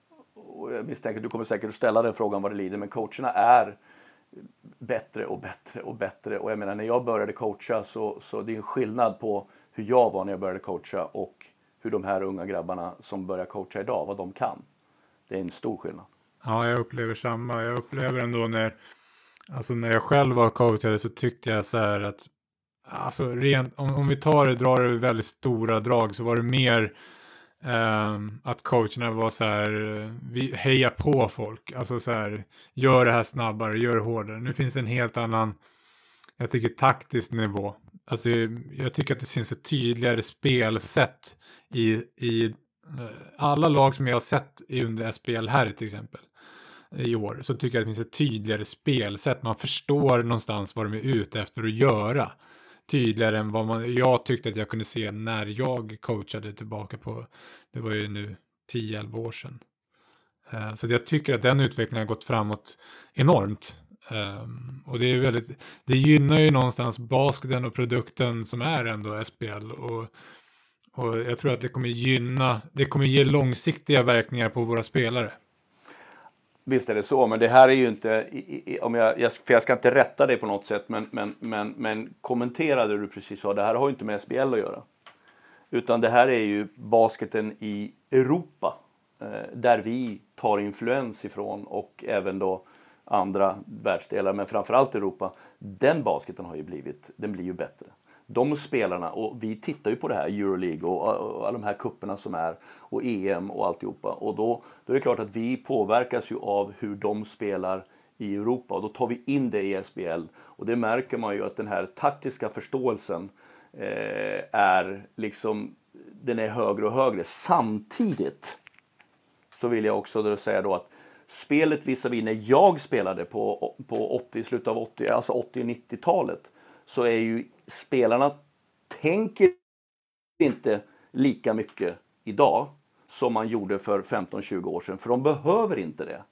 och jag misstänker att du kommer säkert att ställa den frågan vad det lider, men coacherna är bättre och bättre och bättre. Och jag menar, när jag började coacha så, så det är en skillnad på hur jag var när jag började coacha och hur de här unga grabbarna som börjar coacha idag, vad de kan. Det är en stor skillnad. Ja, jag upplever samma. Jag upplever ändå när, alltså när jag själv var coachare så tyckte jag så här att, alltså rent, om, om vi tar det, drar det väldigt stora drag så var det mer Um, att coacherna var så här, eh, vi hejar på folk, alltså så här, gör det här snabbare, gör det hårdare. Nu finns det en helt annan, jag tycker taktisk nivå. Alltså jag tycker att det finns ett tydligare spelsätt i, i eh, alla lag som jag har sett under SPL här till exempel i år så tycker jag att det finns ett tydligare spelsätt. Man förstår någonstans vad de är ute efter att göra tydligare än vad man, jag tyckte att jag kunde se när jag coachade tillbaka på, det var ju nu 10-11 år sedan. Eh, så jag tycker att den utvecklingen har gått framåt enormt. Ehm, och det är väldigt, det gynnar ju någonstans basketen och produkten som är ändå SPL. Och, och jag tror att det kommer gynna, det kommer ge långsiktiga verkningar på våra spelare. Visst är det så, men det här är ju inte, om jag, för jag ska inte rätta dig på något sätt, men, men, men, men kommentera det du precis sa, det här har ju inte med SBL att göra. Utan det här är ju basketen i Europa, eh, där vi tar influens ifrån och även då andra världsdelar, men framförallt Europa. Den basketen har ju blivit, den blir ju bättre de spelarna, och vi tittar ju på det här, Euroleague och, och alla de här kupperna som är och EM och alltihopa. Och då, då är det klart att vi påverkas ju av hur de spelar i Europa och då tar vi in det i SBL. Och det märker man ju att den här taktiska förståelsen eh, är liksom, den är högre och högre. Samtidigt så vill jag också då säga då att spelet visavi när jag spelade på, på 80, slutet av 80, alltså 80-90-talet så är ju spelarna tänker inte lika mycket idag som man gjorde för 15-20 år sedan, för de behöver inte det.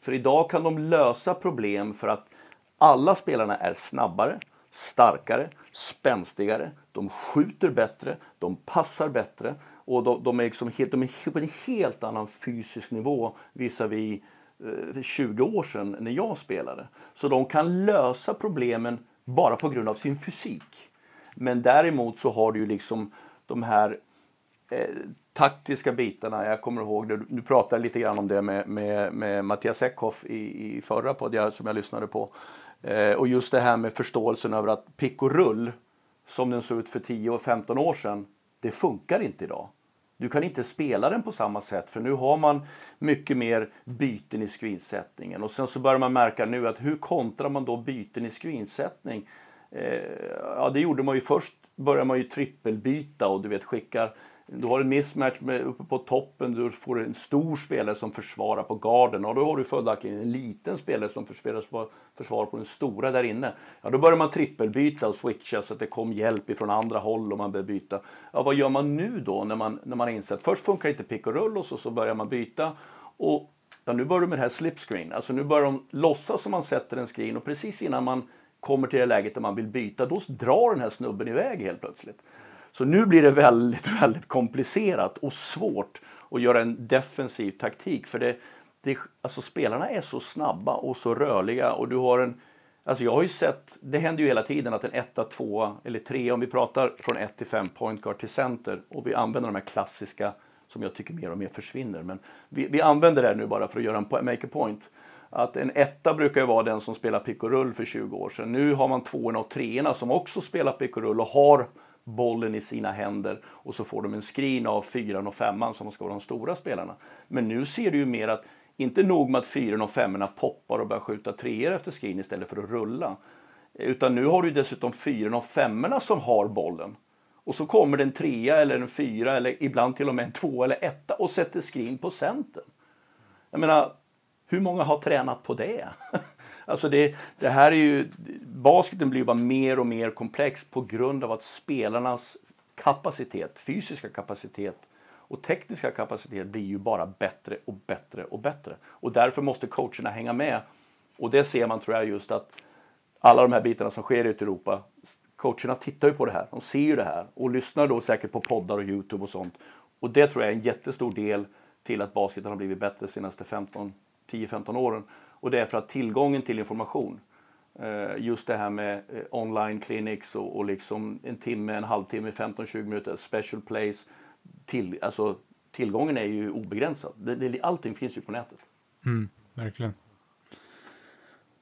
För idag kan de lösa problem för att alla spelarna är snabbare, starkare, spänstigare, de skjuter bättre, de passar bättre och de, de är, liksom helt, de är på en helt annan fysisk nivå visavi eh, 20 år sedan när jag spelade. Så de kan lösa problemen bara på grund av sin fysik. Men däremot så har du ju liksom de här eh, taktiska bitarna. Jag kommer ihåg, du, du pratade lite grann om det med, med, med Mattias Eckhoff i, i förra podden som jag lyssnade på. Eh, och just det här med förståelsen över att pick och rull, som den såg ut för 10 och 15 år sedan, det funkar inte idag. Du kan inte spela den på samma sätt för nu har man mycket mer byten i screensättningen. Och sen så börjar man märka nu att hur kontrar man då byten i screensättning? Eh, ja, det gjorde man ju först, började man ju trippelbyta och du vet skickar du har en mismatch med, uppe på toppen, du får en stor spelare som försvarar på garden och då har du följaktligen en liten spelare som försvarar, försvarar på den stora där inne. Ja, då börjar man trippelbyta och switcha så att det kom hjälp ifrån andra håll och man börjar byta. Ja, vad gör man nu då när man, när man har insett först funkar inte pick och rull och så, så börjar man byta och ja, nu börjar du med det här slipscreen. Alltså nu börjar de låtsas som man sätter en screen och precis innan man kommer till det läget där man vill byta, då drar den här snubben iväg helt plötsligt. Så nu blir det väldigt, väldigt komplicerat och svårt att göra en defensiv taktik. För det, det, alltså spelarna är så snabba och så rörliga och du har en Alltså jag har ju sett, det händer ju hela tiden att en etta, tvåa eller tre, om vi pratar från ett till fem point guard till center och vi använder de här klassiska som jag tycker mer och mer försvinner. Men vi, vi använder det här nu bara för att göra en make a point. Att en etta brukar ju vara den som spelar pick och rull för 20 år sedan. Nu har man tvåorna och treorna som också spelar pick och rull och har bollen i sina händer och så får de en screen av fyran och femman som ska vara de stora spelarna. Men nu ser du ju mer att inte nog med att fyran och femmorna poppar och börjar skjuta treor efter screen istället för att rulla. Utan nu har du dessutom fyran och femmorna som har bollen. Och så kommer det en trea eller en fyra eller ibland till och med en två eller etta och sätter screen på centern. Jag menar, hur många har tränat på det? Alltså det, det här är ju, basketen blir ju bara mer och mer komplex på grund av att spelarnas kapacitet, fysiska kapacitet och tekniska kapacitet blir ju bara bättre och bättre och bättre. Och därför måste coacherna hänga med. Och det ser man tror jag just att alla de här bitarna som sker ute i Europa, coacherna tittar ju på det här, de ser ju det här och lyssnar då säkert på poddar och Youtube och sånt. Och det tror jag är en jättestor del till att basketen har blivit bättre de senaste 10-15 åren. Och det är för att tillgången till information, eh, just det här med eh, online clinics och, och liksom en timme, en halvtimme, 15-20 minuter, special place. Till, alltså, tillgången är ju obegränsad. Det, det, allting finns ju på nätet. Mm, verkligen.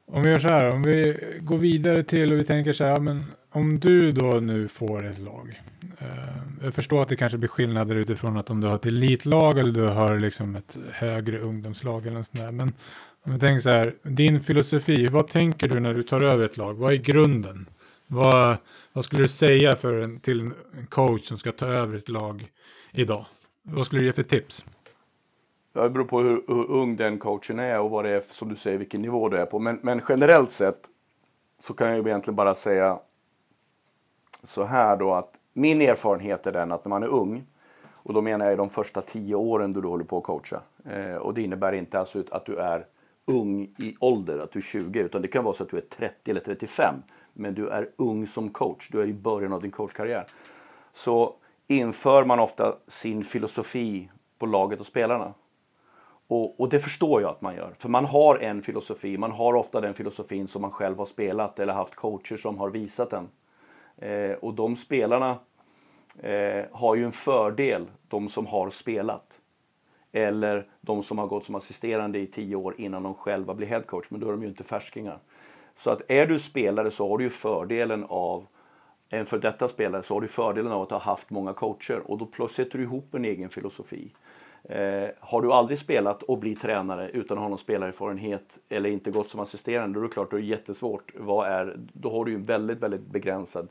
Om vi gör så här, om vi går vidare till och vi tänker så här, men om du då nu får ett lag. Eh, jag förstår att det kanske blir skillnader utifrån att om du har ett elitlag eller du har liksom ett högre ungdomslag eller något sånt där. Men om vi tänker så här, din filosofi, vad tänker du när du tar över ett lag? Vad är grunden? Vad, vad skulle du säga för en, till en coach som ska ta över ett lag idag? Vad skulle du ge för tips? Det beror på hur, hur, ung den coachen är och vad det är, som du säger, vilken nivå du är på. Men, men generellt sett så kan jag ju egentligen bara säga så här då att min erfarenhet är den att när man är ung, och då menar jag de första tio åren då du håller på att coacha. Eh, och det innebär inte alltså att du är ung i ålder, att du är 20, utan det kan vara så att du är 30 eller 35. Men du är ung som coach, du är i början av din coachkarriär. Så inför man ofta sin filosofi på laget och spelarna. Och, och, det förstår jag att man gör. För man har en filosofi, man har ofta den filosofin som man själv har spelat eller haft coacher som har visat den. Eh, och de spelarna eh, har ju en fördel, de som har spelat. Eller de som har gått som assisterande i tio år innan de själva blir headcoach, men då är de ju inte färskingar. Så att är du spelare så har du ju fördelen av en för detta spelare så har du fördelen av att ha haft många coacher och då sätter du ihop en egen filosofi. Eh, har du aldrig spelat och blir tränare utan att ha någon spelarerfarenhet eller inte gått som assisterande, då är det klart att det är jättesvårt. Vad är, då har du ju en väldigt, väldigt begränsad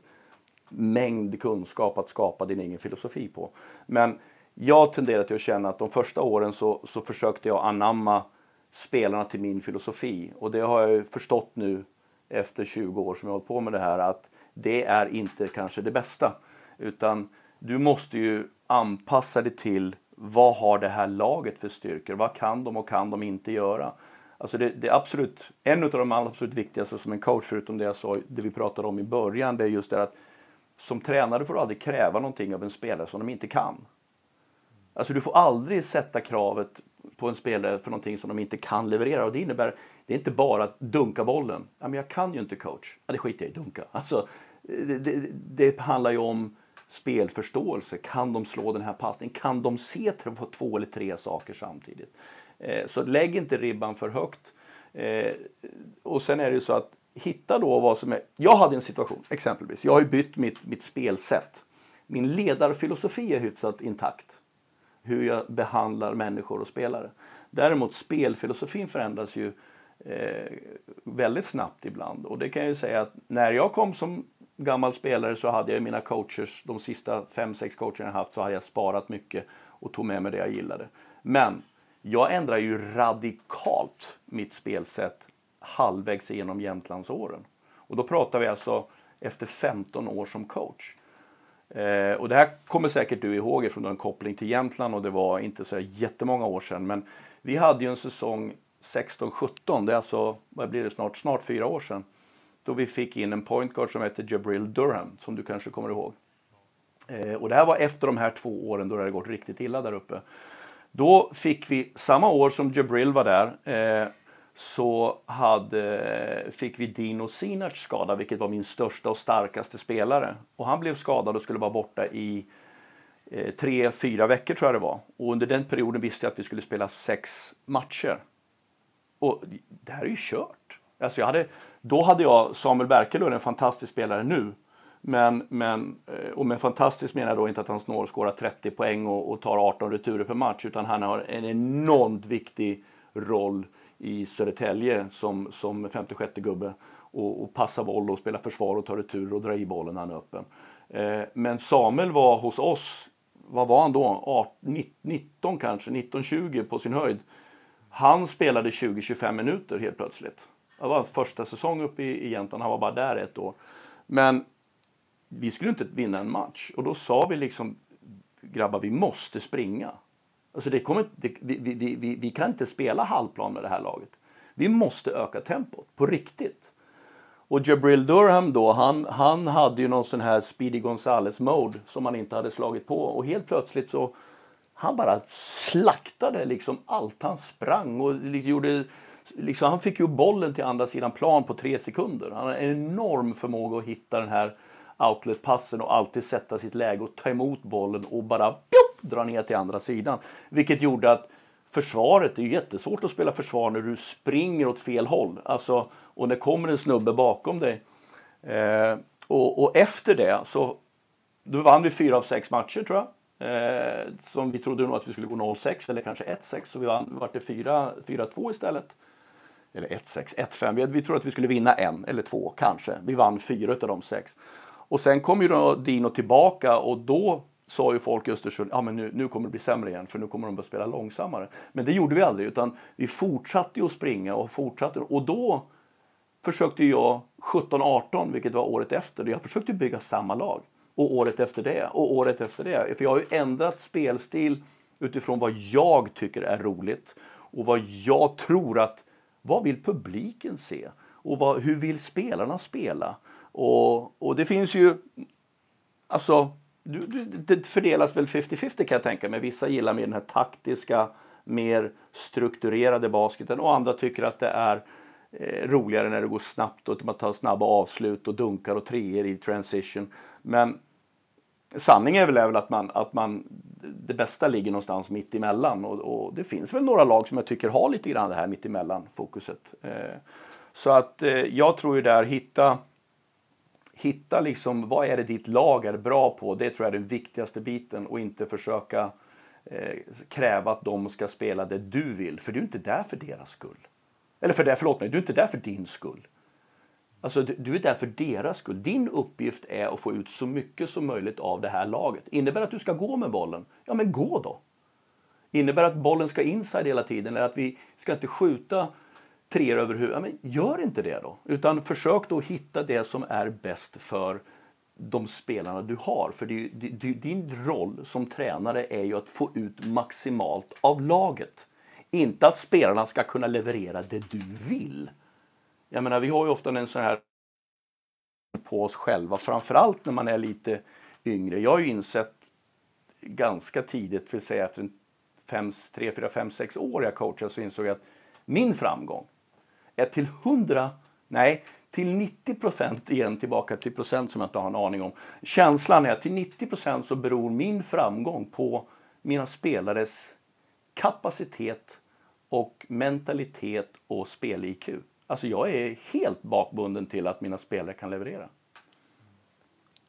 mängd kunskap att skapa din egen filosofi på. Men jag tenderar till att känna att de första åren så, så försökte jag anamma spelarna till min filosofi. Och det har jag förstått nu efter 20 år som jag har hållit på med det här att det är inte kanske det bästa. Utan du måste ju anpassa dig till vad har det här laget för styrkor? Vad kan de och kan de inte göra? Alltså det, det absolut, en av de absolut viktigaste som en coach, förutom det jag sa, det vi pratade om i början, det är just det att som tränare får du aldrig kräva någonting av en spelare som de inte kan. Alltså du får aldrig sätta kravet på en spelare för någonting som de inte kan leverera. Och det innebär, det är inte bara att dunka bollen. Ja, men jag kan ju inte coach. Ja, det skiter jag i, dunka. Alltså, det, det, det handlar ju om spelförståelse. Kan de slå den här passningen? Kan de se två eller tre saker samtidigt? Eh, så lägg inte ribban för högt. Eh, och sen är det ju så att hitta då vad som är... Jag hade en situation, exempelvis. Jag har ju bytt mitt, mitt spelsätt. Min ledarfilosofi är hyfsat intakt. Hur jag behandlar människor och spelare. Däremot spelfilosofin förändras ju eh, väldigt snabbt ibland. Och det kan jag ju säga att när jag kom som gammal spelare så hade jag mina coachers, de sista fem sex coacherna jag haft, så hade jag sparat mycket och tog med mig det jag gillade. Men jag ändrar ju radikalt mitt spelsätt halvvägs genom Jämtlandsåren. Och då pratar vi alltså efter 15 år som coach. Eh, och det här kommer säkert du ihåg eftersom du har en koppling till Jämtland och det var inte så jättemånga år sedan. Men vi hade ju en säsong 16-17, det är alltså, vad blir det snart, snart fyra år sedan. Då vi fick in en pointguard som hette Jabril Durham, som du kanske kommer ihåg. Eh, och det här var efter de här två åren då det hade gått riktigt illa där uppe. Då fick vi, samma år som Jabril var där, eh, så hade, fick vi Dino Sinac skada, vilket var min största och starkaste spelare. Och han blev skadad och skulle vara borta i eh, tre, fyra veckor tror jag det var. Och under den perioden visste jag att vi skulle spela sex matcher. Och det här är ju kört. Alltså jag hade, då hade jag Samuel Berkelund, en fantastisk spelare nu. Men, men, eh, och med fantastiskt menar jag då inte att han snårskårar 30 poäng och, och tar 18 returer per match, utan han har en enormt viktig roll i Södertälje som, som 56 gubbe och, och passa boll och spela försvar och ta retur och dra i bollen när han är öppen. Eh, men Samuel var hos oss, vad var han då? 18, 19 kanske, 19-20 på sin höjd. Han spelade 20-25 minuter helt plötsligt. Det var hans första säsong uppe i, i Jämtland, han var bara där ett år. Men vi skulle inte vinna en match och då sa vi liksom grabbar, vi måste springa. Alltså det kommer, det, vi, vi, vi, vi, kan inte spela halvplan med det här laget. Vi måste öka tempot på riktigt. Och Jabril Durham då, han, han hade ju någon sån här Speedy Gonzales mode som han inte hade slagit på och helt plötsligt så han bara slaktade liksom allt. Han sprang och gjorde Liksom, han fick ju bollen till andra sidan plan på tre sekunder. Han har en enorm förmåga att hitta den här outletpassen och alltid sätta sitt läge och ta emot bollen och bara pjup, dra ner till andra sidan. Vilket gjorde att försvaret, det är jättesvårt att spela försvar när du springer åt fel håll. Alltså, och det kommer en snubbe bakom dig. Eh, och, och, efter det så då vann vi fyra av sex matcher tror jag. Eh, som vi trodde nog att vi skulle gå 0-6 eller kanske 1-6 så vi vann, vart det 4-2 istället. Eller 1-6, 1-5. Vi, vi trodde att vi skulle vinna en eller två kanske. Vi vann fyra av de sex. Och sen kom ju då Dino tillbaka och då sa ju folk i Östersund, ja men nu, nu kommer det bli sämre igen för nu kommer de börja spela långsammare. Men det gjorde vi aldrig utan vi fortsatte ju att springa och fortsatte och då försökte jag 17-18, vilket var året efter, jag försökte bygga samma lag. Och året efter det och året efter det. För jag har ju ändrat spelstil utifrån vad jag tycker är roligt och vad jag tror att, vad vill publiken se? Och vad, hur vill spelarna spela? Och, och det finns ju, alltså, det fördelas väl 50-50 kan jag tänka mig. Vissa gillar mer den här taktiska, mer strukturerade basketen och andra tycker att det är eh, roligare när det går snabbt och att man tar snabba avslut och dunkar och treor i transition. Men sanningen är väl, att, man, att man, det bästa ligger någonstans mitt emellan och, och det finns väl några lag som jag tycker har lite grann det här mitt emellan fokuset. Eh, så att eh, jag tror ju där hitta hitta liksom vad är det ditt lag är bra på. Det tror jag är den viktigaste biten och inte försöka eh, kräva att de ska spela det du vill. För du är inte där för deras skull. Eller för det, förlåt mig, du är inte där för din skull. Alltså, du, du är där för deras skull. Din uppgift är att få ut så mycket som möjligt av det här laget. Innebär att du ska gå med bollen? Ja, men gå då. Innebär att bollen ska inside hela tiden eller att vi ska inte skjuta treor över huvudet. Ja, men gör inte det då. Utan försök då hitta det som är bäst för de spelarna du har. För det, det, din roll som tränare är ju att få ut maximalt av laget. Inte att spelarna ska kunna leverera det du vill. Jag menar, vi har ju ofta en sån här på oss själva, framförallt när man är lite yngre. Jag har ju insett ganska tidigt, vill säga efter 3, 4, 5, 6 år jag coachade så insåg jag att min framgång är till 100, nej, till 90 procent, igen tillbaka till procent som jag inte har en aning om. Känslan är att till 90 procent så beror min framgång på mina spelares kapacitet och mentalitet och spel-IQ. Alltså jag är helt bakbunden till att mina spelare kan leverera.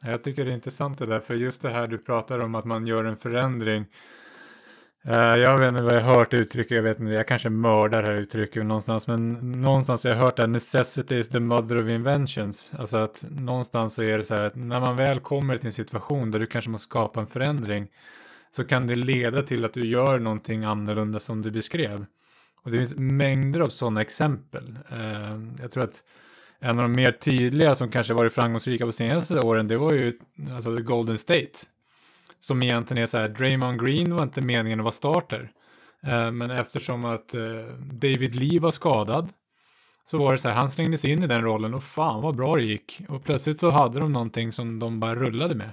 Jag tycker det är intressant det där, för just det här du pratar om att man gör en förändring Eh, jag vet inte vad jag har hört uttrycket, jag vet inte, jag kanske mördar det här uttrycket någonstans, men någonstans har jag hört att necessity is the mother of inventions. Alltså att någonstans så är det så här att när man väl kommer till en situation där du kanske måste skapa en förändring så kan det leda till att du gör någonting annorlunda som du beskrev. Och det finns mängder av sådana exempel. Eh, jag tror att en av de mer tydliga som kanske varit framgångsrika på senaste åren, det var ju alltså the Golden State som egentligen är så här, Draymond Green var inte meningen att vara starter. Eh, men eftersom att eh, David Lee var skadad så var det så här, han slängdes in i den rollen och fan vad bra det gick. Och plötsligt så hade de någonting som de bara rullade med.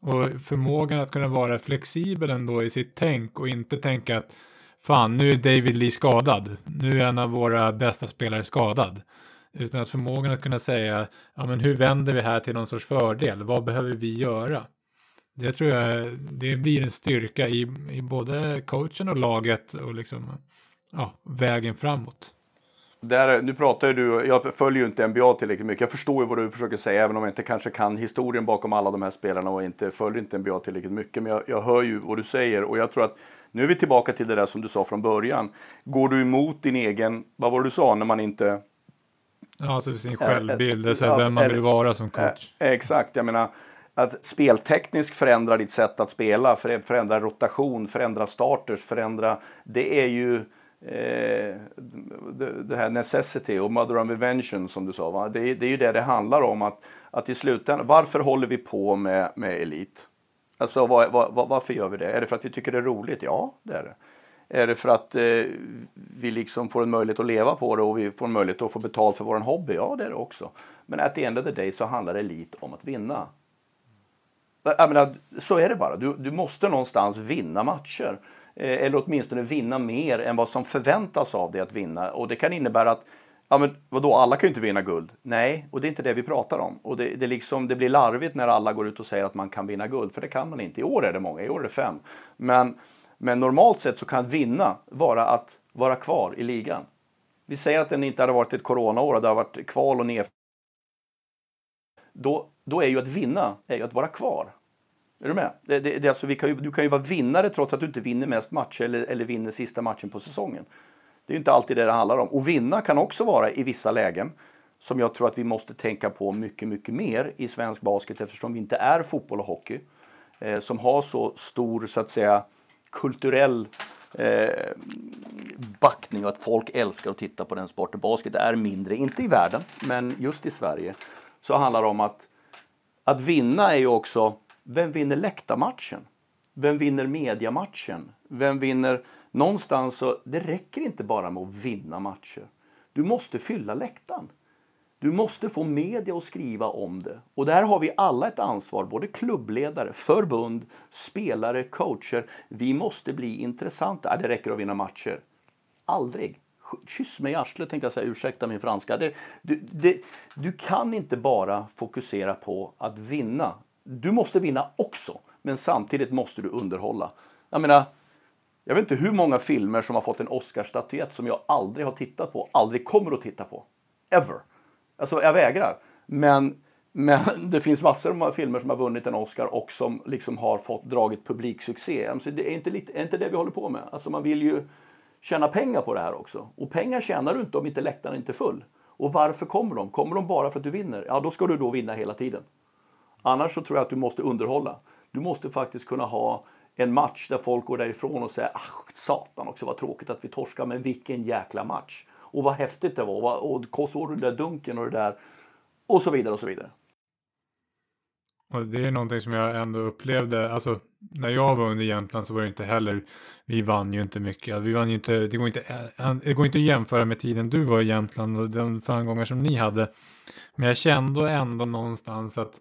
Och förmågan att kunna vara flexibel ändå i sitt tänk och inte tänka att fan nu är David Lee skadad, nu är en av våra bästa spelare skadad. Utan att förmågan att kunna säga, ja men hur vänder vi här till någon sorts fördel, vad behöver vi göra? Det tror jag det blir en styrka i, i både coachen och laget och liksom, ja, vägen framåt. Där, nu pratar ju du, jag följer ju inte NBA tillräckligt mycket. Jag förstår ju vad du försöker säga, även om jag inte kanske kan historien bakom alla de här spelarna och inte följer inte NBA tillräckligt mycket. Men jag, jag hör ju vad du säger och jag tror att nu är vi tillbaka till det där som du sa från början. Går du emot din egen, vad var det du sa, när man inte... Ja, alltså sin självbild, äh, vem man vill vara som coach. Äh, exakt, jag menar att speltekniskt förändra ditt sätt att spela, förändra rotation, förändra starters, förändra... Det är ju eh, det här necessity och mother of invention som du sa. Va? Det, det är ju det det handlar om. Att, att i slutändan, varför håller vi på med, med elit? Alltså var, var, varför gör vi det? Är det för att vi tycker det är roligt? Ja, det är det. Är det för att eh, vi liksom får en möjlighet att leva på det och vi får en möjlighet att få betalt för vår hobby? Ja, det är det också. Men at the end of the day så handlar elit om att vinna jag menar, så är det bara. Du, du måste någonstans vinna matcher. Eh, eller åtminstone vinna mer än vad som förväntas av dig att vinna. Och det kan innebära att Ja men vadå, alla kan ju inte vinna guld. Nej, och det är inte det vi pratar om. Och det, det, liksom, det blir larvigt när alla går ut och säger att man kan vinna guld, för det kan man inte. I år är det många, i år är det fem. Men, men normalt sett så kan vinna vara att vara kvar i ligan. Vi säger att den inte hade varit ett coronaår och det har varit kval och ner. Då, då är ju att vinna är ju att vara kvar. Är du med? Det, det, det, alltså, vi kan ju, du kan ju vara vinnare trots att du inte vinner mest matcher eller, eller vinner sista matchen på säsongen. Det är inte alltid det det handlar om. Och vinna kan också vara i vissa lägen som jag tror att vi måste tänka på mycket, mycket mer i svensk basket eftersom vi inte är fotboll och hockey eh, som har så stor, så att säga, kulturell eh, backning och att folk älskar att titta på den sporten. Basket är mindre, inte i världen, men just i Sverige så handlar det om att, att vinna är ju också, vem vinner läktarmatchen? Vem vinner mediamatchen? Vem vinner Någonstans så, det räcker inte bara med att vinna matcher. Du måste fylla läktaren. Du måste få media att skriva om det. Och där har vi alla ett ansvar, både klubbledare, förbund, spelare, coacher. Vi måste bli intressanta. Det räcker att vinna matcher. Aldrig. Kyss mig i arslet tänkte jag säga, ursäkta min franska. Det, du, det, du kan inte bara fokusera på att vinna. Du måste vinna också, men samtidigt måste du underhålla. Jag menar, jag vet inte hur många filmer som har fått en Oscarsstatyett som jag aldrig har tittat på, aldrig kommer att titta på. Ever. Alltså, jag vägrar. Men, men det finns massor av filmer som har vunnit en Oscar och som liksom har fått dragit publiksuccé. Alltså, det är inte, lite, är inte det vi håller på med. Alltså, man vill ju tjäna pengar på det här också. Och pengar tjänar du inte om inte läktaren inte är full. Och varför kommer de? Kommer de bara för att du vinner? Ja, då ska du då vinna hela tiden. Annars så tror jag att du måste underhålla. Du måste faktiskt kunna ha en match där folk går därifrån och säger ah, satan också vad tråkigt att vi torskar men vilken jäkla match. Och vad häftigt det var och såg du den där dunken och det där och så vidare och så vidare. Och det är någonting som jag ändå upplevde, alltså när jag var under Jämtland så var det inte heller, vi vann ju inte mycket, vi vann ju inte, det går inte, eh, det går inte att jämföra med tiden du var i Jämtland och de framgångar som ni hade. Men jag kände ändå någonstans att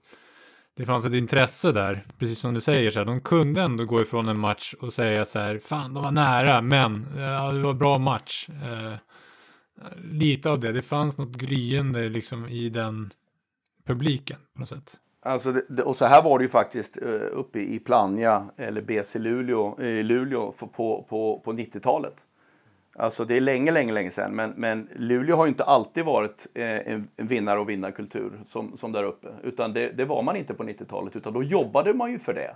det fanns ett intresse där, precis som du säger så här, de kunde ändå gå ifrån en match och säga så här, fan de var nära, men eh, ja, det var bra match. Eh, lite av det, det fanns något gryende liksom i den publiken på något sätt. Alltså det, och så här var det ju faktiskt eh, uppe i Plannja eller BC Luleå, i Luleå på, på, på 90-talet. Alltså det är länge, länge, länge sedan. Men, men Luleå har ju inte alltid varit eh, en, en vinnare och vinnarkultur som, som där uppe. Utan det, det var man inte på 90-talet, utan då jobbade man ju för det.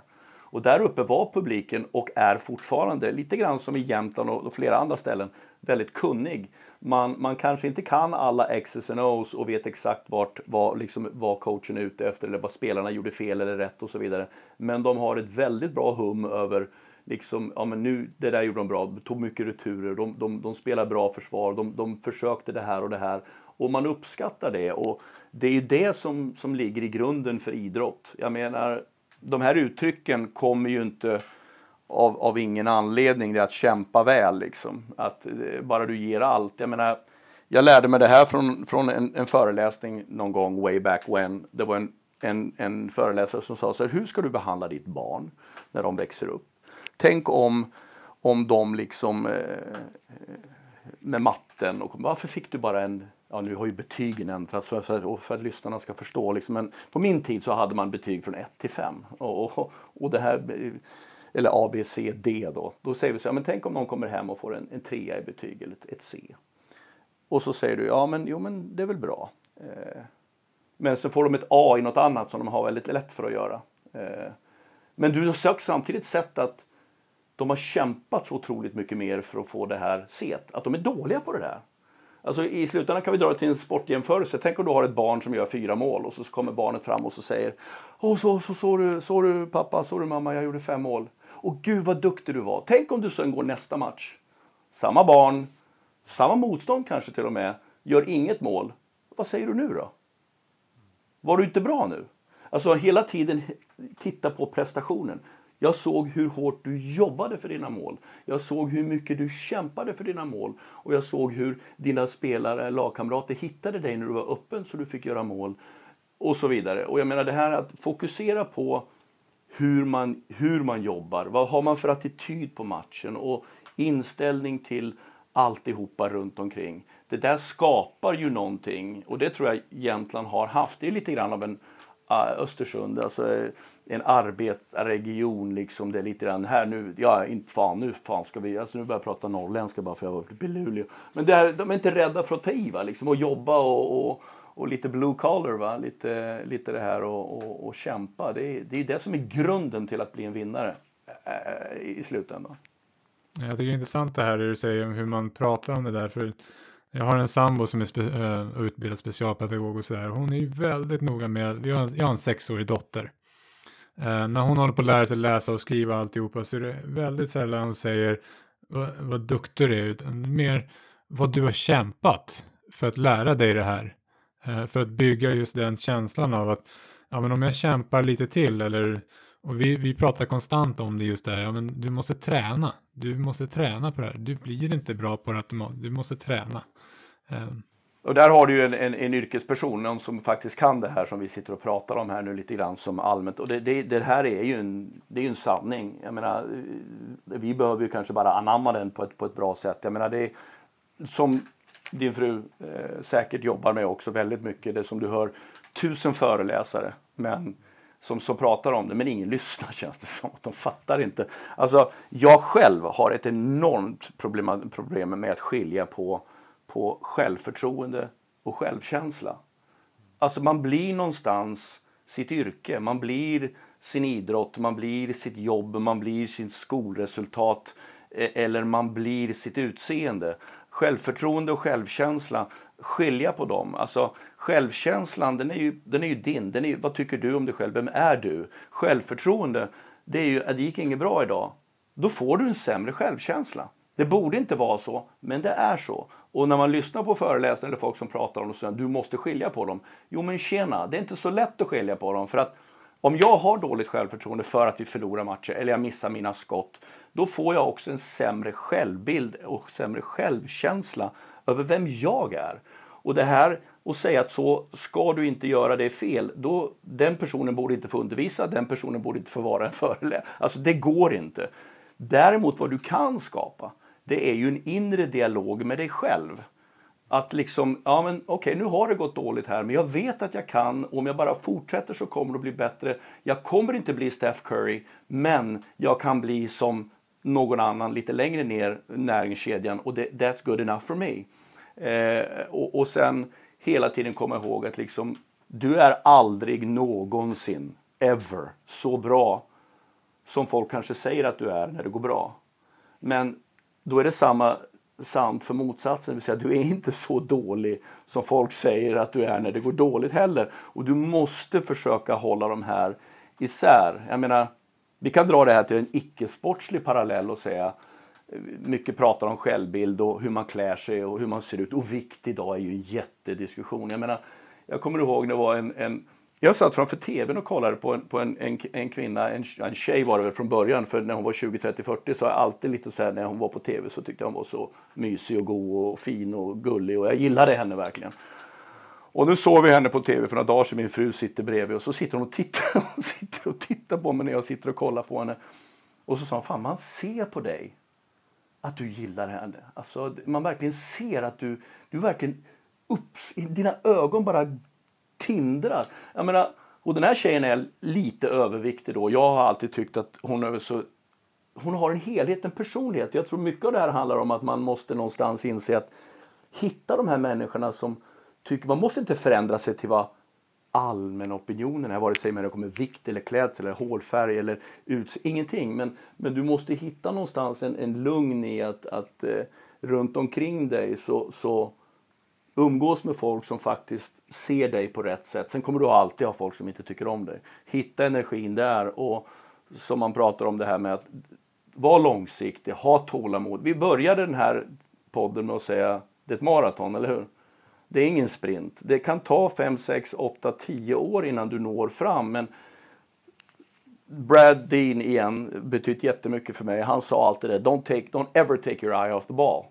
Och där uppe var publiken och är fortfarande, lite grann som i Jämtland och, och flera andra ställen, väldigt kunnig. Man, man kanske inte kan alla X's and O's och vet exakt vart, vad, liksom, vad coachen är ute efter eller vad spelarna gjorde fel eller rätt och så vidare. Men de har ett väldigt bra hum över liksom, ja men nu, det där gjorde de bra, De tog mycket returer, de, de, de spelar bra försvar, de, de försökte det här och det här. Och man uppskattar det. Och det är ju det som, som ligger i grunden för idrott. Jag menar, de här uttrycken kommer ju inte av, av ingen anledning, det är att kämpa väl liksom. Att eh, bara du ger allt. Jag menar, jag lärde mig det här från, från en, en föreläsning någon gång way back when. Det var en, en, en föreläsare som sa så här, hur ska du behandla ditt barn när de växer upp? Tänk om, om de liksom eh, med matten och varför fick du bara en Ja, nu har ju betygen ändrats för, för, för att lyssnarna ska förstå. Liksom, men på min tid så hade man betyg från 1 till 5. Och, och, och, det här, eh, eller A, B, C, D då. Då säger vi så här, men tänk om någon kommer hem och får en, en trea i betyg eller ett, ett C. Och så säger du, ja men, jo, men det är väl bra. Eh, men så får de ett A i något annat som de har väldigt lätt för att göra. Eh, men du har samtidigt sett att de har kämpat så otroligt mycket mer för att få det här set. Att de är dåliga på det där. Alltså I slutändan kan vi dra det till en sportjämförelse. Tänk om du har ett barn som gör fyra mål och så kommer barnet fram och så säger Åh, så, så, så, du, så du pappa, så du mamma, jag gjorde fem mål. Och gud vad duktig du var. Tänk om du sen går nästa match. Samma barn, samma motstånd kanske till och med, gör inget mål. Vad säger du nu då? Var du inte bra nu? Alltså hela tiden titta på prestationen. Jag såg hur hårt du jobbade för dina mål. Jag såg hur mycket du kämpade för dina mål. Och jag såg hur dina spelare, lagkamrater hittade dig när du var öppen så du fick göra mål. Och så vidare. Och jag menar det här att fokusera på hur man, hur man jobbar. Vad har man för attityd på matchen och inställning till alltihopa runt omkring. Det där skapar ju någonting och det tror jag Jämtland har haft. Det är lite grann av en uh, Östersund, alltså en arbetsregion liksom. Det är lite grann här nu, ja inte fan nu fan ska vi, alltså nu börjar jag prata norrländska bara för jag var uppe i Luleå. Men är, de är inte rädda för att ta i va, liksom och jobba och, och och lite blue collar, va? Lite, lite det här och, och, och kämpa. Det är, det är det som är grunden till att bli en vinnare äh, i slutändan. Jag tycker det är intressant det här det du säger om hur man pratar om det där. För jag har en sambo som är spe, eh, utbildad specialpedagog och sådär. Hon är ju väldigt noga med, har en, jag har en sexårig dotter. Eh, när hon håller på att lära sig läsa och skriva alltihopa så är det väldigt sällan hon säger vad, vad duktig du är. Utan mer vad du har kämpat för att lära dig det här. Eh, för att bygga just den känslan av att ja, men om jag kämpar lite till eller och vi, vi pratar konstant om det just där, ja men du måste träna. Du måste träna på det här. Du blir inte bra på det automatiskt, du måste träna. Um. Och där har du ju en, en, en, yrkesperson, någon som faktiskt kan det här som vi sitter och pratar om här nu lite grann som allmänt. Och det, det, det här är ju en, det är en sanning. Jag menar, eh, vi behöver ju kanske bara anamma den på ett, på ett bra sätt. Jag menar, det är som din fru eh, säkert jobbar med också väldigt mycket. Det som du hör tusen föreläsare, men som, som pratar om det, men ingen lyssnar känns det som. De fattar inte. Alltså, jag själv har ett enormt problem, problem med att skilja på, på självförtroende och självkänsla. Alltså man blir någonstans sitt yrke, man blir sin idrott, man blir sitt jobb, man blir sitt skolresultat eh, eller man blir sitt utseende. Självförtroende och självkänsla skilja på dem. Alltså, självkänslan, den är ju, den är ju din. Den är, vad tycker du om dig själv? Vem är du? Självförtroende, det är ju, det gick inget bra idag. Då får du en sämre självkänsla. Det borde inte vara så, men det är så. Och när man lyssnar på föreläsare eller folk som pratar om det, så du måste skilja på dem. Jo men tjena, det är inte så lätt att skilja på dem. För att om jag har dåligt självförtroende för att vi förlorar matcher eller jag missar mina skott, då får jag också en sämre självbild och sämre självkänsla över vem jag är. Och det här att säga att så ska du inte göra, det är fel. Då, den personen borde inte få undervisa, den personen borde inte få vara en föreläsare. Alltså det går inte. Däremot vad du kan skapa, det är ju en inre dialog med dig själv. Att liksom, ja men okej okay, nu har det gått dåligt här men jag vet att jag kan och om jag bara fortsätter så kommer det att bli bättre. Jag kommer inte bli Steph Curry men jag kan bli som någon annan lite längre ner näringskedjan och det, that's good enough for me. Eh, och, och sen hela tiden komma ihåg att liksom, du är aldrig någonsin, ever, så bra som folk kanske säger att du är när det går bra. Men då är det samma sant för motsatsen, det vill säga du är inte så dålig som folk säger att du är när det går dåligt heller. Och du måste försöka hålla de här isär. Jag menar, vi kan dra det här till en icke-sportslig parallell och säga mycket pratar om självbild och hur man klär sig och hur man ser ut. Och vikt idag är ju en jättediskussion. Jag menar, jag kommer ihåg när det var en, en jag satt framför tvn och kollade på en, på en, en, en kvinna, en, en tjej var det väl från början, för när hon var 20, 30, 40 så har jag alltid lite så här när hon var på tv så tyckte jag hon var så mysig och god och fin och gullig och jag gillade henne verkligen. Och nu såg vi henne på tv för några dagar sedan, min fru sitter bredvid och så sitter hon och tittar, hon sitter och tittar på mig när jag sitter och kollar på henne. Och så sa hon, fan man ser på dig att du gillar henne. Alltså, man verkligen ser att du, du verkligen ups, dina ögon bara tindrar. Jag menar, och den här tjejen är lite överviktig då. Jag har alltid tyckt att hon är så hon har en helhet, en personlighet. Jag tror mycket av det här handlar om att man måste någonstans inse att hitta de här människorna som tycker man måste inte förändra sig till vad allmänna opinionen är, vare sig det kommer vikt eller klädsel eller hårfärg eller ut, ingenting. Men, men du måste hitta någonstans en, en lugn i att, att eh, runt omkring dig så, så umgås med folk som faktiskt ser dig på rätt sätt. Sen kommer du alltid ha folk som inte tycker om dig. Hitta energin där och som man pratar om det här med att vara långsiktig, ha tålamod. Vi började den här podden med att säga det är ett maraton, eller hur? Det är ingen sprint. Det kan ta 5, 6, 8, 10 år innan du når fram. Men Brad Dean igen betytt jättemycket för mig. Han sa alltid det. Don't, take, don't ever take your eye off the ball.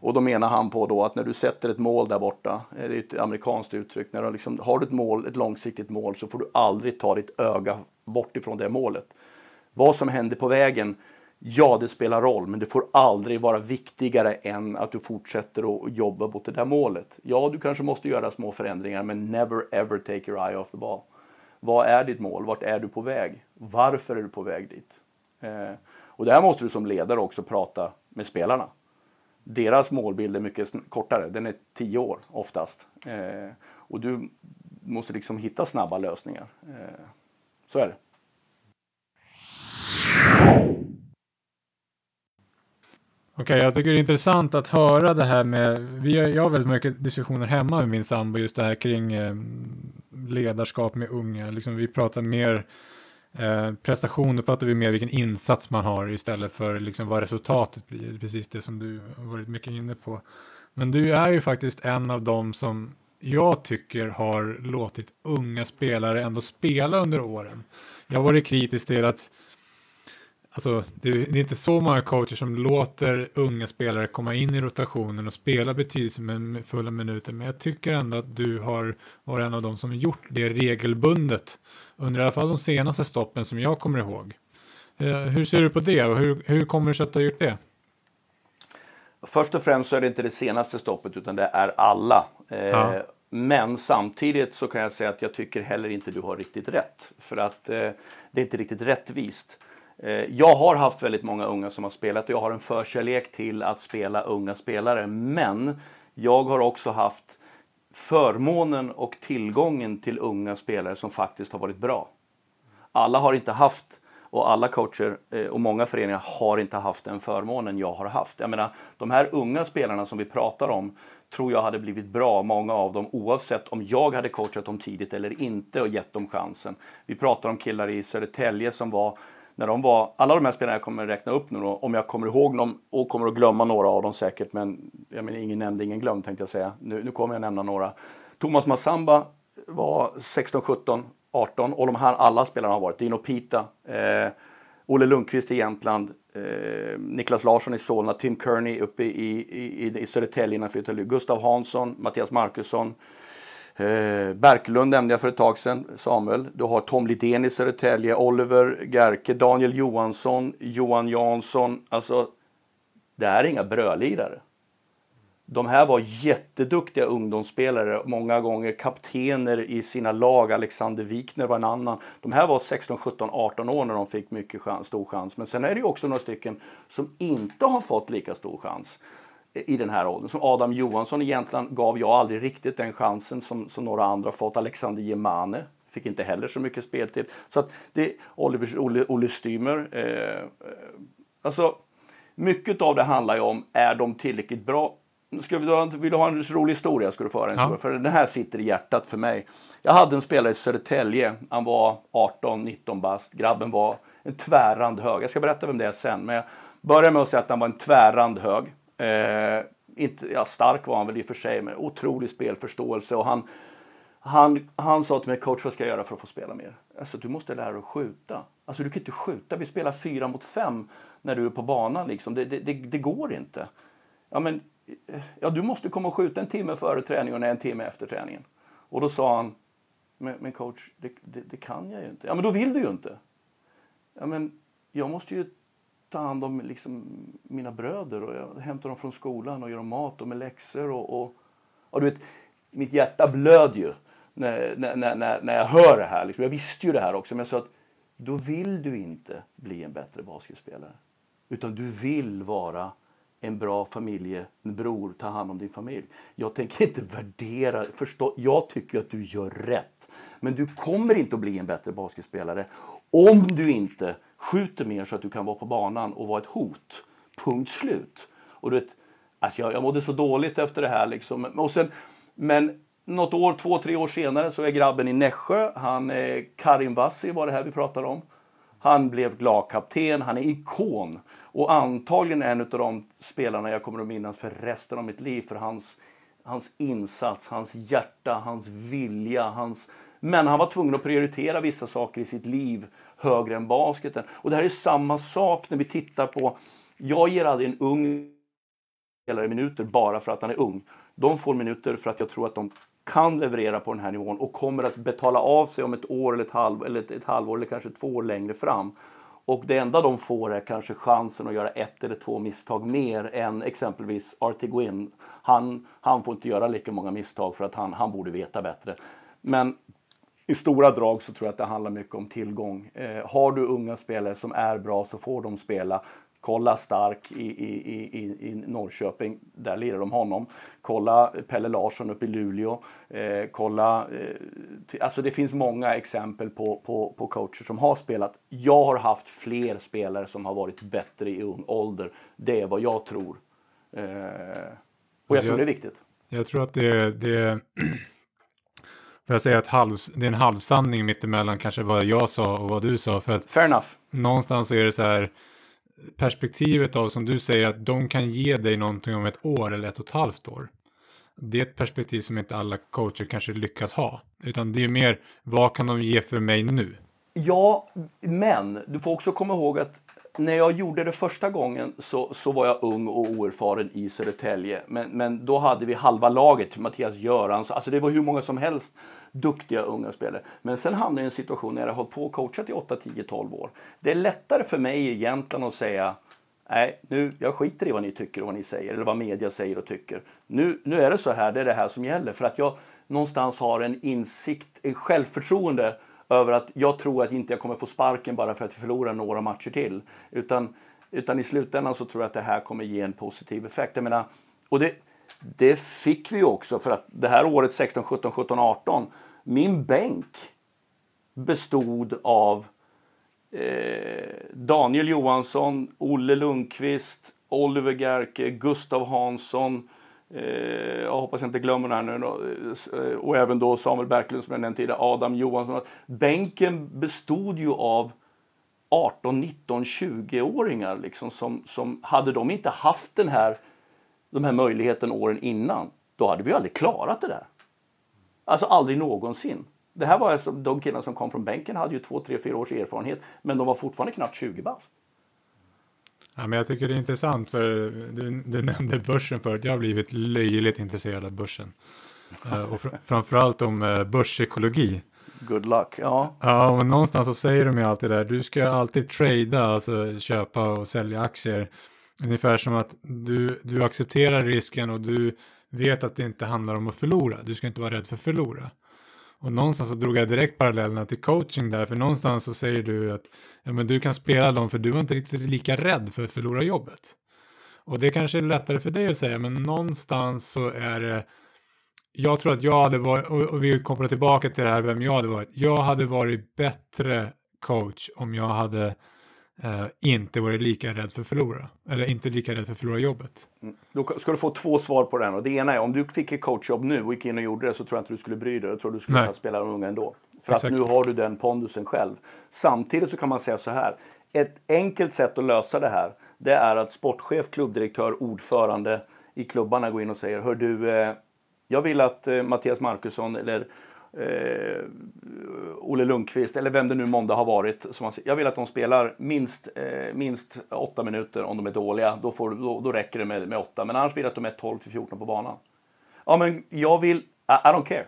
Och då menar han på då att när du sätter ett mål där borta, eh, det är ett amerikanskt uttryck, när du liksom, har du ett mål, ett långsiktigt mål så får du aldrig ta ditt öga bort ifrån det målet. Vad som händer på vägen, ja det spelar roll, men det får aldrig vara viktigare än att du fortsätter att jobba mot det där målet. Ja, du kanske måste göra små förändringar, men never ever take your eye off the ball. Vad är ditt mål? Vart är du på väg? Varför är du på väg dit? Eh, och där måste du som ledare också prata med spelarna. Deras målbild är mycket kortare, den är tio år oftast. Eh, och du måste liksom hitta snabba lösningar. Eh, så är det. Okej, okay, jag tycker det är intressant att höra det här med, vi har, jag har väldigt mycket diskussioner hemma med min sambo just det här kring eh, ledarskap med unga. Liksom, vi pratar mer eh, prestation, då pratar vi mer vilken insats man har istället för liksom, vad resultatet blir. Precis det som du har varit mycket inne på. Men du är ju faktiskt en av dem som jag tycker har låtit unga spelare ändå spela under åren. Jag har varit kritisk till att Alltså, det är inte så många coacher som låter unga spelare komma in i rotationen och spela betydelsefulla minuter. Men jag tycker ändå att du har varit en av dem som gjort det regelbundet. Under i alla fall de senaste stoppen som jag kommer ihåg. Eh, hur ser du på det och hur, hur kommer det sig att du har gjort det? Först och främst så är det inte det senaste stoppet utan det är alla. Eh, ja. Men samtidigt så kan jag säga att jag tycker heller inte du har riktigt rätt. För att eh, det är inte riktigt rättvist. Eh, jag har haft väldigt många unga som har spelat och jag har en förkärlek till att spela unga spelare. Men jag har också haft förmånen och tillgången till unga spelare som faktiskt har varit bra. Alla har inte haft och alla coacher eh, och många föreningar har inte haft den förmånen jag har haft. Jag menar, de här unga spelarna som vi pratar om tror jag hade blivit bra, många av dem, oavsett om jag hade coachat dem tidigt eller inte och gett dem chansen. Vi pratar om killar i Södertälje som var när de var, alla de här spelarna jag kommer räkna upp nu då, om jag kommer ihåg dem och kommer att glömma några av dem säkert, men jag menar, ingen nämnde, ingen glömd tänkte jag säga. Nu, nu kommer jag nämna några. Thomas Massamba var 16, 17, 18 och de här alla spelarna har varit. Dino Pita, eh, Olle Lundqvist i Jämtland, eh, Niklas Larsson i Solna, Tim Kearney uppe i, i, i, i Södertälje, Gustav Hansson, Mattias Markusson, Eh, Berklund nämnde jag för ett tag sedan, Samuel. Du har Tom Lidén i Södertälje, Oliver Gerke, Daniel Johansson, Johan Jansson. Alltså, det här är inga brödlirare. De här var jätteduktiga ungdomsspelare, många gånger kaptener i sina lag. Alexander Wikner var en annan. De här var 16, 17, 18 år när de fick mycket chans, stor chans. Men sen är det ju också några stycken som inte har fått lika stor chans i den här åldern. Som Adam Johansson egentligen gav jag aldrig riktigt den chansen som, som några andra fått. Alexander Gemane fick inte heller så mycket speltid. Så att det, Oliver, Olle, Olle Stymer. Eh, eh, alltså, mycket av det handlar ju om, är de tillräckligt bra? Ska vi, vill du ha en rolig historia? Ska du föra en ja. För den här sitter i hjärtat för mig. Jag hade en spelare i Södertälje. Han var 18-19 bast. Grabben var en tvärrand hög. Jag ska berätta vem det är sen. Men jag börjar med att säga att han var en tvärrand hög. Eh, inte, ja, stark var han väl i och för sig, men otrolig spelförståelse. Och han, han, han sa till mig, coach vad ska jag göra för att få spela mer? Alltså du måste lära dig att skjuta. Alltså du kan inte skjuta, vi spelar fyra mot fem när du är på banan liksom. Det, det, det, det går inte. Ja men, eh, ja du måste komma och skjuta en timme före träningen och en timme efter träningen. Och då sa han, men, men coach, det, det, det, kan jag ju inte. Ja men då vill du ju inte. Ja men, jag måste ju ta hand om liksom mina bröder och jag hämtar dem från skolan och gör dem mat och med läxor och, och, och du vet, mitt hjärta blöd ju när, när, när, när jag hör det här. Liksom. Jag visste ju det här också, men jag sa att då vill du inte bli en bättre basketspelare. Utan du vill vara en bra familjebror, ta hand om din familj. Jag tänker inte värdera, förstå, jag tycker att du gör rätt. Men du kommer inte att bli en bättre basketspelare om du inte skjuter mer så att du kan vara på banan och vara ett hot. Punkt slut. Och du vet, alltså jag, jag mådde så dåligt efter det här. Liksom. Och sen, men något år, två, tre år senare så är grabben i Nässjö. Han är Karim Vassi var det här vi pratade om. Han blev lagkapten, han är ikon. Och antagligen en av de spelarna jag kommer att minnas för resten av mitt liv. För hans, hans insats, hans hjärta, hans vilja, hans... Men han var tvungen att prioritera vissa saker i sitt liv högre än basketen. Och det här är samma sak när vi tittar på... Jag ger aldrig en ung spelare minuter bara för att han är ung. De får minuter för att jag tror att de kan leverera på den här nivån och kommer att betala av sig om ett år eller ett, halv, eller ett, ett halvår eller kanske två år längre fram. Och det enda de får är kanske chansen att göra ett eller två misstag mer än exempelvis Artie Gwynn. Han, han får inte göra lika många misstag för att han, han borde veta bättre. Men i stora drag så tror jag att det handlar mycket om tillgång. Eh, har du unga spelare som är bra så får de spela. Kolla Stark i, i, i, i Norrköping, där lirar de honom. Kolla Pelle Larsson uppe i Luleå. Eh, kolla, eh, alltså det finns många exempel på, på, på coacher som har spelat. Jag har haft fler spelare som har varit bättre i ung ålder. Det är vad jag tror. Eh, och jag, jag tror det är viktigt. Jag tror att det, det Får jag säga att halv, det är en halvsanning mittemellan kanske vad jag sa och vad du sa. För att Fair enough. Någonstans är det så här perspektivet av som du säger att de kan ge dig någonting om ett år eller ett och ett halvt år. Det är ett perspektiv som inte alla coacher kanske lyckas ha. Utan det är mer, vad kan de ge för mig nu? Ja, men du får också komma ihåg att när jag gjorde det första gången så, så var jag ung och oerfaren i Södertälje. Men, men då hade vi halva laget, Mattias Görans, alltså det var hur många som helst duktiga unga spelare. Men sen hamnade jag i en situation när jag har hållit på och coachat i 8, 10, 12 år. Det är lättare för mig egentligen att säga Nej, nu, jag skiter i vad ni tycker och vad ni säger eller vad media säger och tycker. Nu, nu är det så här, det är det här som gäller. För att jag någonstans har en insikt, en självförtroende över att jag tror att inte jag kommer få sparken bara för att vi förlorar några matcher till. Utan, utan i slutändan så tror jag att det här kommer ge en positiv effekt. Jag menar, och det, det fick vi också för att det här året 16, 17, 17, 18. Min bänk bestod av eh, Daniel Johansson, Olle Lundqvist, Oliver Gerke, Gustav Hansson, Eh, Eh, jag hoppas jag inte glömmer här nu då. Eh, och även då Samuel Berglund som jag nämnde tidigare, Adam Johansson. Bänken bestod ju av 18, 19, 20-åringar liksom som, som hade de inte haft den här, de här möjligheten åren innan, då hade vi aldrig klarat det där. Alltså aldrig någonsin. Det här var alltså, de killarna som kom från bänken hade ju två, tre, fyra års erfarenhet, men de var fortfarande knappt 20 bast. Ja, men jag tycker det är intressant för du, du nämnde börsen förut. Jag har blivit löjligt intresserad av börsen. uh, och fr framförallt om uh, börspsykologi. Good luck, ja. Ja, och någonstans så säger de ju alltid där, du ska alltid trada, alltså köpa och sälja aktier. Ungefär som att du, du accepterar risken och du vet att det inte handlar om att förlora. Du ska inte vara rädd för att förlora. Och någonstans så drog jag direkt parallellerna till coaching där, för någonstans så säger du att ja, men du kan spela dem för du var inte riktigt lika rädd för att förlora jobbet. Och det kanske är lättare för dig att säga, men någonstans så är det jag tror att jag hade varit, och vi kopplar tillbaka till det här vem jag hade varit. Jag hade varit bättre coach om jag hade eh, inte varit lika rädd för att förlora. Eller inte lika rädd för att förlora jobbet. Mm. Då ska du få två svar på den. Och det ena är om du fick ett coachjobb nu och gick in och gjorde det så tror jag inte du skulle bry dig. Jag tror du skulle spela de unga ändå. För Exakt. att nu har du den pondusen själv. Samtidigt så kan man säga så här. Ett enkelt sätt att lösa det här det är att sportchef, klubbdirektör, ordförande i klubbarna går in och säger Hör du, eh, jag vill att eh, Mattias Markusson eller eh, Olle Lundqvist eller vem det nu måndag har varit. Som man, jag vill att de spelar minst, eh, minst åtta minuter om de är dåliga. Då, får, då, då räcker det med, med åtta. Men annars vill jag att de är 12 till 14 på banan. Ja, men jag vill... I, I don't care.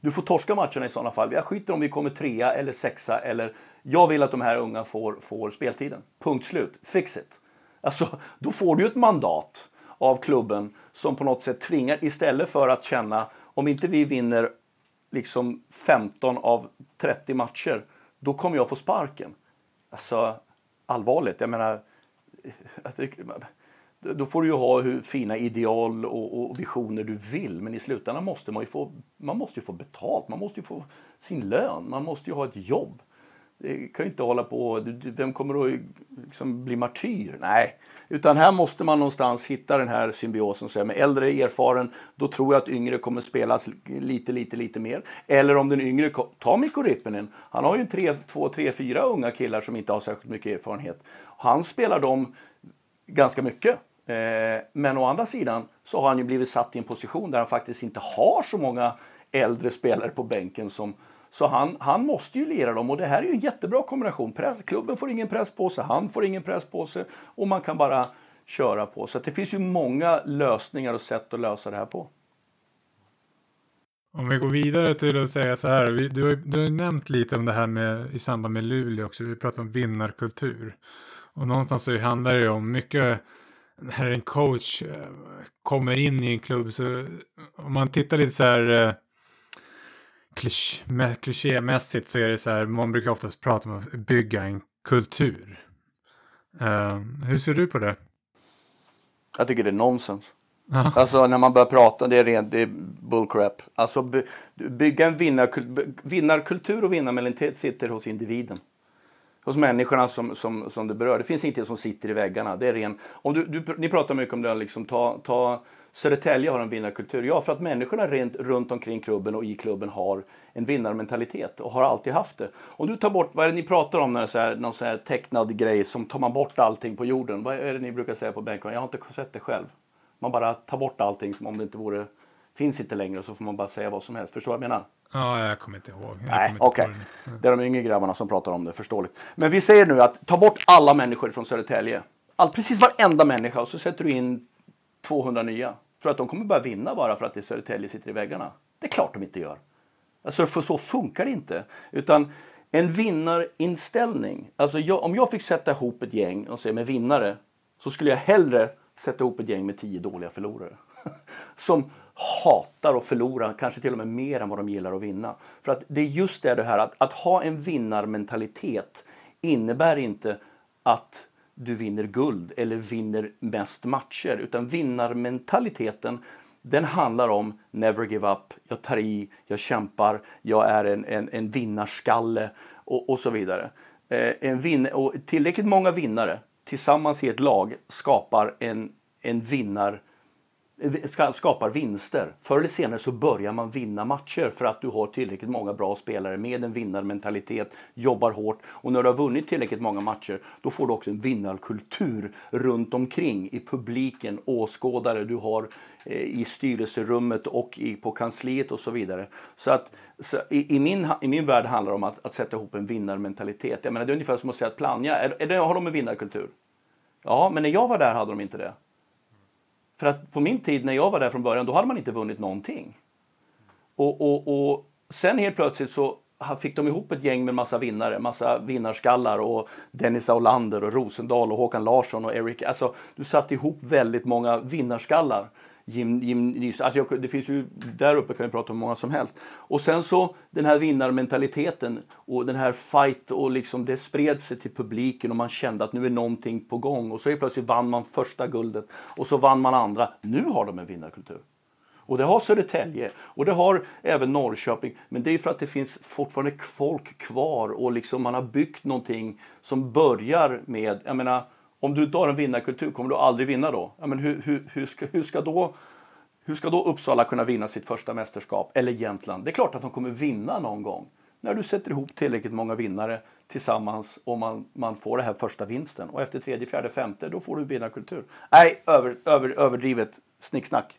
Du får torska matcherna i sådana fall. Jag skiter om vi kommer trea eller sexa eller... Jag vill att de här unga får, får speltiden. Punkt slut. Fix it. Alltså, då får du ett mandat av klubben som på något sätt tvingar istället för att känna om inte vi vinner liksom 15 av 30 matcher, då kommer jag få sparken. Alltså, allvarligt. Jag menar, då får du ju ha hur fina ideal och, och, visioner du vill, men i slutändan måste man ju få, man måste ju få betalt, man måste ju få sin lön, man måste ju ha ett jobb. Det kan ju inte hålla på, vem kommer att liksom bli martyr? Nej, utan här måste man någonstans hitta den här symbiosen. Så med äldre erfaren, då tror jag att yngre kommer spelas lite, lite, lite mer. Eller om den yngre, ta Mikko Rippinen, han har ju tre, två, tre, fyra unga killar som inte har särskilt mycket erfarenhet. Han spelar dem ganska mycket. Eh, men å andra sidan så har han ju blivit satt i en position där han faktiskt inte har så många äldre spelare på bänken som, så han, han måste ju lira dem och det här är ju en jättebra kombination. Press, klubben får ingen press på sig, han får ingen press på sig och man kan bara köra på. Så det finns ju många lösningar och sätt att lösa det här på. Om vi går vidare till att säga så här, vi, du, har, du har nämnt lite om det här med, i samband med Luleå också, vi pratar om vinnarkultur. Och någonstans så handlar det om mycket, när en coach eh, kommer in i en klubb, så om man tittar lite så här eh, klisch, klichémässigt så är det så här, man brukar oftast prata om att bygga en kultur. Uh, hur ser du på det? Jag tycker det är nonsens. Alltså när man börjar prata, det är rent det är bullcrap. Alltså by, bygga en vinnarkultur, vinnarkultur och vinnarmentalitet sitter hos individen. Hos människorna som, som, som det berör. Det finns ingenting som sitter i väggarna. Det är ren, om du, du, ni pratar mycket om det, liksom, ta, ta Södertälje har en vinnarkultur. Ja, för att människorna rent, runt omkring klubben och i klubben har en vinnarmentalitet och har alltid haft det. Om du tar bort, vad är det ni pratar om när det är så här, någon så här tecknad grej som tar man bort allting på jorden? Vad är det ni brukar säga på bänken? Jag har inte sett det själv. Man bara tar bort allting som om det inte vore, finns inte längre så får man bara säga vad som helst. Förstår du vad jag menar? Ja, jag kommer inte ihåg. Jag Nej, okej. Okay. Det är de yngre grabbarna som pratar om det, förståeligt. Men vi säger nu att ta bort alla människor från Södertälje. All, precis varenda människa och så sätter du in 200 nya. Tror du att de kommer börja vinna bara för att det Södertälje sitter i väggarna? Det är klart de inte gör. Alltså, för så funkar det inte. Utan en vinnarinställning. Alltså jag, om jag fick sätta ihop ett gäng och säga med vinnare så skulle jag hellre sätta ihop ett gäng med tio dåliga förlorare. Som hatar att förlora, kanske till och med mer än vad de gillar att vinna. För att det är just det, det här att, att ha en vinnarmentalitet innebär inte att du vinner guld eller vinner mest matcher. Utan vinnarmentaliteten den handlar om never give up, jag tar i, jag kämpar, jag är en, en, en vinnarskalle och, och så vidare. Eh, en vin och tillräckligt många vinnare tillsammans i ett lag skapar en, en vinnar skapar vinster. Förr eller senare så börjar man vinna matcher för att du har tillräckligt många bra spelare med en vinnarmentalitet, jobbar hårt och när du har vunnit tillräckligt många matcher då får du också en vinnarkultur runt omkring i publiken, åskådare du har eh, i styrelserummet och i, på kansliet och så vidare. Så att så i, i, min, i min värld handlar det om att, att sätta ihop en vinnarmentalitet. Jag menar, det är ungefär som att säga att Plannja, är, är det, har de en vinnarkultur? Ja, men när jag var där hade de inte det. För att på min tid när jag var där från början, då hade man inte vunnit någonting. Och, och, och sen helt plötsligt så fick de ihop ett gäng med massa vinnare, massa vinnarskallar och Dennis Aulander och Rosendal och Håkan Larsson och Eric. Alltså, du satte ihop väldigt många vinnarskallar. Jim, Jim Nys, alltså jag, det finns ju, där uppe kan vi prata om många som helst. Och sen så den här vinnarmentaliteten och den här fight och liksom det spred sig till publiken och man kände att nu är någonting på gång. Och så plötsligt vann man första guldet och så vann man andra. Nu har de en vinnarkultur. Och det har Södertälje och det har även Norrköping. Men det är för att det finns fortfarande folk kvar och liksom man har byggt någonting som börjar med, jag menar om du inte har en vinnarkultur, kommer du aldrig vinna då? Ja, men hur, hur, hur, ska, hur, ska då hur ska då Uppsala kunna vinna sitt första mästerskap? Eller Jämtland? Det är klart att de kommer vinna någon gång. När du sätter ihop tillräckligt många vinnare tillsammans och man, man får den här första vinsten. Och efter tredje, fjärde, femte, då får du vinnarkultur. Nej, över, över, överdrivet snicksnack.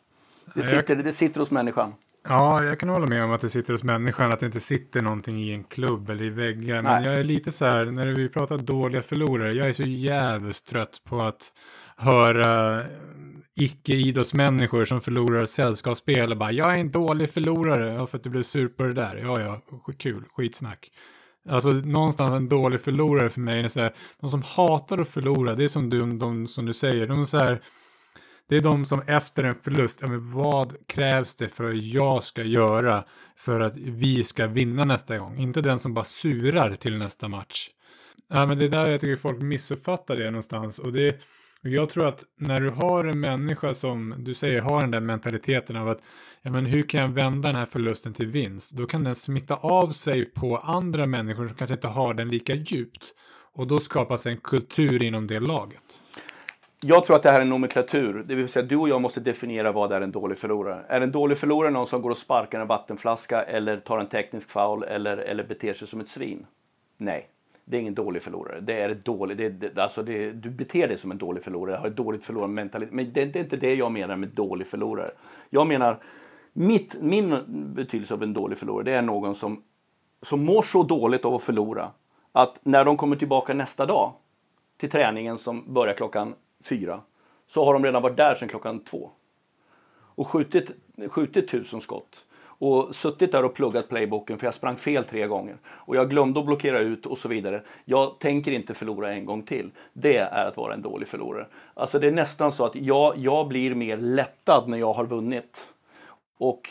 Det sitter, det sitter hos människan. Ja, jag kan hålla med om att det sitter hos människan, att det inte sitter någonting i en klubb eller i väggar. Men jag är lite så här, när vi pratar dåliga förlorare, jag är så jävligt trött på att höra icke-idrottsmänniskor som förlorar sällskapsspel och bara jag är en dålig förlorare ja, för att du blev sur på det där. Ja, ja, kul, skitsnack. Alltså någonstans en dålig förlorare för mig är så här, de som hatar att förlora, det är som du, de, som du säger, de är så här, det är de som efter en förlust, ja, men vad krävs det för att jag ska göra för att vi ska vinna nästa gång? Inte den som bara surar till nästa match. Ja, men det är där jag tycker folk missuppfattar det någonstans. Och det, jag tror att när du har en människa som du säger har den där mentaliteten av att ja, men hur kan jag vända den här förlusten till vinst? Då kan den smitta av sig på andra människor som kanske inte har den lika djupt. Och då skapas en kultur inom det laget. Jag tror att det här är en nomenklatur. Det vill säga du och jag måste definiera vad är en dålig förlorare. Är en dålig förlorare någon som går och sparkar en vattenflaska eller tar en teknisk foul eller, eller beter sig som ett svin? Nej, det är ingen dålig förlorare. Det är dålig, det, det, alltså det, du beter dig som en dålig förlorare, har ett dåligt förlorarmentalitet. Men det, det, är inte det jag menar med dålig förlorare. Jag menar, mitt, min betydelse av en dålig förlorare, det är någon som, som mår så dåligt av att förlora att när de kommer tillbaka nästa dag till träningen som börjar klockan fyra så har de redan varit där sedan klockan två och skjutit, skjutit tusen skott och suttit där och pluggat playboken för jag sprang fel tre gånger. Och jag glömde att blockera ut och så vidare. Jag tänker inte förlora en gång till. Det är att vara en dålig förlorare. Alltså det är nästan så att jag, jag blir mer lättad när jag har vunnit. Och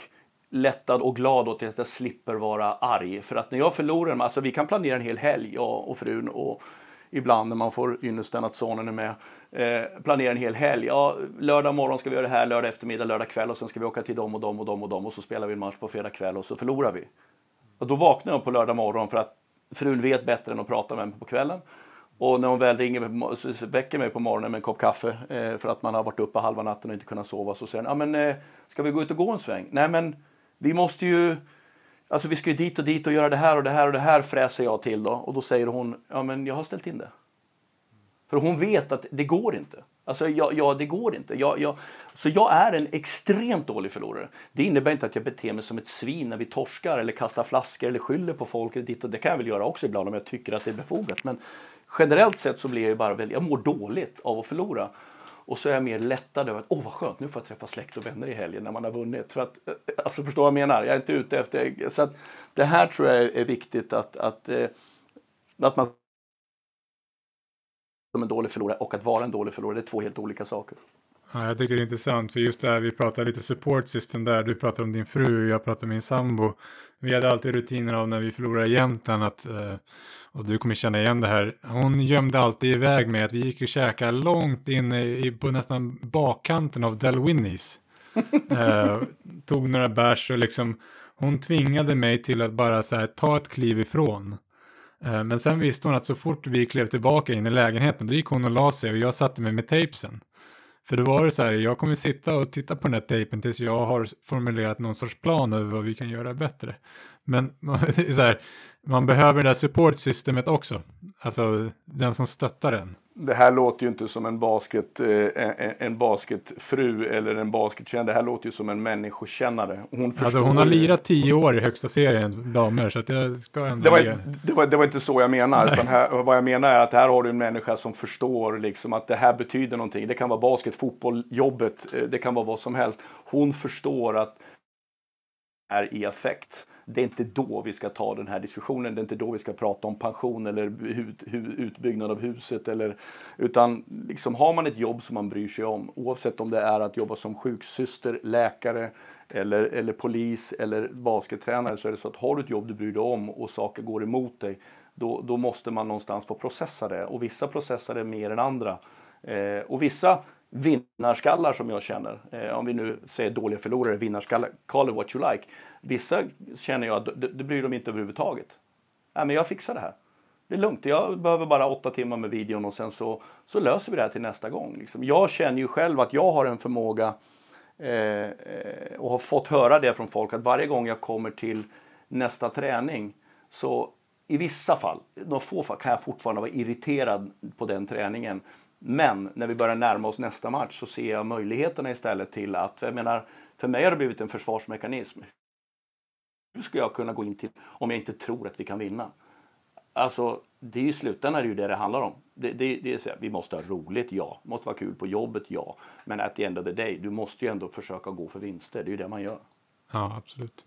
lättad och glad åt att jag slipper vara arg. För att när jag förlorar, alltså vi kan planera en hel helg, jag och frun och ibland när man får ynnesten att sonen är med. Eh, planera en hel helg. Ja, lördag morgon ska vi göra det här, lördag eftermiddag, lördag kväll och sen ska vi åka till dem och dem och dem och dem och så spelar vi en match på fredag kväll och så förlorar vi. Och då vaknar jag på lördag morgon för att frun vet bättre än att prata med mig på kvällen. Och när hon väl ringer mig, så väcker mig på morgonen med en kopp kaffe eh, för att man har varit uppe halva natten och inte kunnat sova. Så säger hon, ja men eh, ska vi gå ut och gå en sväng? Nej men vi måste ju Alltså vi ska ju dit och dit och göra det här och det här och det här fräser jag till då. Och då säger hon, ja men jag har ställt in det. För hon vet att det går inte. Alltså, ja, ja det går inte. Jag, jag, så jag är en extremt dålig förlorare. Det innebär inte att jag beter mig som ett svin när vi torskar eller kastar flaskor eller skyller på folk. Eller dit och det kan jag väl göra också ibland om jag tycker att det är befogat. Men generellt sett så blir jag ju bara väldigt, jag mår dåligt av att förlora. Och så är jag mer lättad över att åh vad skönt, nu får jag träffa släkt och vänner i helgen när man har vunnit. För att, eh, alltså förstå vad jag menar, jag är inte ute efter... Så att det här tror jag är viktigt att, att, eh, att man som en dålig förlorare och att vara en dålig förlorare, det är två helt olika saker. Ja, jag tycker det är intressant, för just det här, vi pratar lite support system där, du pratar om din fru, jag pratar om min sambo. Vi hade alltid rutiner av när vi förlorade jämtan att, eh, och du kommer känna igen det här, hon gömde alltid iväg med att vi gick och käkade långt inne i, på nästan bakkanten av Dalwhinnies. eh, tog några bärs och liksom, hon tvingade mig till att bara så här, ta ett kliv ifrån. Eh, men sen visste hon att så fort vi klev tillbaka in i lägenheten, då gick hon och la sig och jag satte mig med tejpsen. För då var det så här, jag kommer sitta och titta på den här tejpen tills jag har formulerat någon sorts plan över vad vi kan göra bättre. Men så här, man behöver det där supportsystemet också. Alltså den som stöttar en det här låter ju inte som en, basket, eh, en basketfru eller en basketkännare. Det här låter ju som en människokännare. Hon, alltså, hon har lirat tio år i högsta serien damer. Så att jag ska ändå det, var, det, var, det var inte så jag menar. Utan här, vad jag menar är att här har du en människa som förstår liksom, att det här betyder någonting. Det kan vara basket, fotboll, jobbet. Eh, det kan vara vad som helst. Hon förstår att är i affekt det är inte då vi ska ta den här diskussionen. Det är inte då vi ska prata om pension eller utbyggnad av huset. Eller, utan liksom, har man ett jobb som man bryr sig om, oavsett om det är att jobba som sjuksyster, läkare eller, eller polis eller baskettränare, så är det så att har du ett jobb du bryr dig om och saker går emot dig, då, då måste man någonstans få processa det. Och vissa processar det mer än andra. Eh, och vissa vinnarskallar som jag känner, eh, om vi nu säger dåliga förlorare, vinnarskallar, call it what you like. Vissa känner jag, det, det bryr de inte överhuvudtaget. Nej, men jag fixar det här. Det är lugnt, jag behöver bara åtta timmar med videon och sen så, så löser vi det här till nästa gång. Liksom. Jag känner ju själv att jag har en förmåga eh, eh och har fått höra det från folk att varje gång jag kommer till nästa träning så i vissa fall, de få fall, kan jag fortfarande vara irriterad på den träningen. Men när vi börjar närma oss nästa match så ser jag möjligheterna istället till att, jag menar, för mig har det blivit en försvarsmekanism. Hur ska jag kunna gå in till om jag inte tror att vi kan vinna? Alltså, det är i slutändan är det ju det det handlar om. Det, det, det är så här, vi måste ha roligt, ja. Det måste vara kul på jobbet, ja. Men at the end of the day, du måste ju ändå försöka gå för vinster. Det är ju det man gör. Ja, absolut.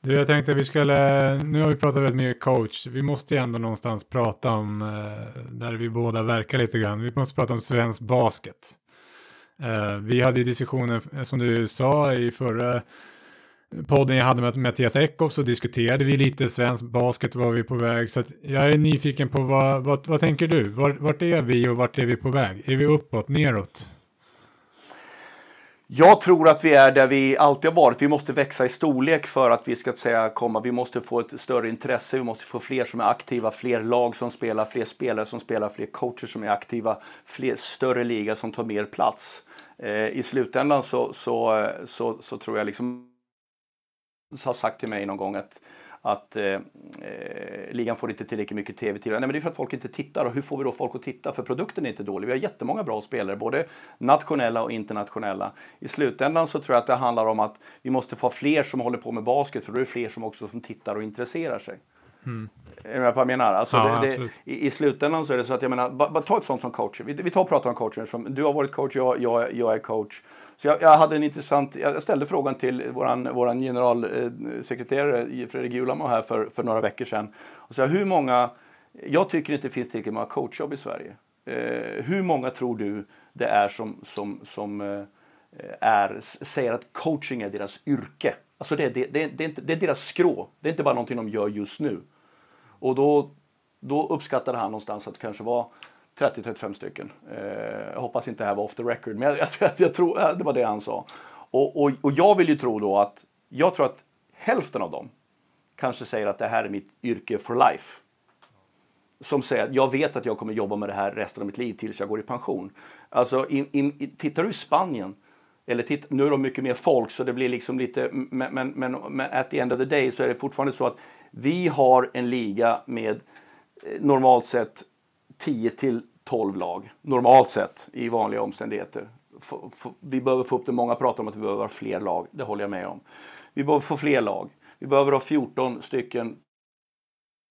Du, jag tänkte vi skulle, nu har vi pratat väldigt mycket coach. Vi måste ju ändå någonstans prata om, eh, där vi båda verkar lite grann. Vi måste prata om svensk basket. Eh, vi hade ju diskussionen, eh, som du sa i förra podden jag hade med Mattias Eckhoff så diskuterade vi lite svensk basket, var vi på väg. Så jag är nyfiken på vad, vad, vad tänker du? Vart, vart är vi och vart är vi på väg? Är vi uppåt, neråt? Jag tror att vi är där vi alltid har varit. Vi måste växa i storlek för att vi ska säga komma. Vi måste få ett större intresse. Vi måste få fler som är aktiva, fler lag som spelar, fler spelare som spelar, fler coacher som är aktiva, fler större liga som tar mer plats. Eh, I slutändan så, så, så, så tror jag liksom har sagt till mig någon gång att att eh, eh, ligan får inte tillräckligt mycket tv-tid. Nej, men det är för att folk inte tittar. Och hur får vi då folk att titta? För produkten är inte dålig. Vi har jättemånga bra spelare, både nationella och internationella. I slutändan så tror jag att det handlar om att vi måste få fler som håller på med basket, för då är det fler som också som tittar och intresserar sig. Mm. Är vad jag menar? Alltså Ja, det, det, i, I slutändan så är det så att jag menar, bara, bara ta ett sånt som coach. Vi, vi tar och pratar om coacher. Som, du har varit coach, jag, jag, jag är coach. Så jag, jag hade en intressant, jag ställde frågan till våran, våran generalsekreterare Fredrik Julamo här för, för några veckor sedan. Och så hur många, jag tycker inte det finns tillräckligt många coachjobb i Sverige. Eh, hur många tror du det är som, som, som eh, är, säger att coaching är deras yrke? Alltså det, det, det, det, är inte, det är deras skrå. Det är inte bara någonting de gör just nu. Och då, då uppskattade han någonstans att det kanske var 30-35 stycken. Eh, jag hoppas inte det här var off the record, men jag, jag, jag tror det var det han sa. Och, och, och jag vill ju tro då att, jag tror att hälften av dem kanske säger att det här är mitt yrke for life. Som säger att jag vet att jag kommer jobba med det här resten av mitt liv tills jag går i pension. Alltså, in, in, tittar du i Spanien, eller titt, nu är de mycket mer folk så det blir liksom lite, men, men, men, men at the end of the day så är det fortfarande så att vi har en liga med eh, normalt sett 10 till 12 lag. Normalt sett i vanliga omständigheter. F vi behöver få upp det. Många pratar om att vi behöver ha fler lag. Det håller jag med om. Vi behöver få fler lag. Vi behöver ha 14 stycken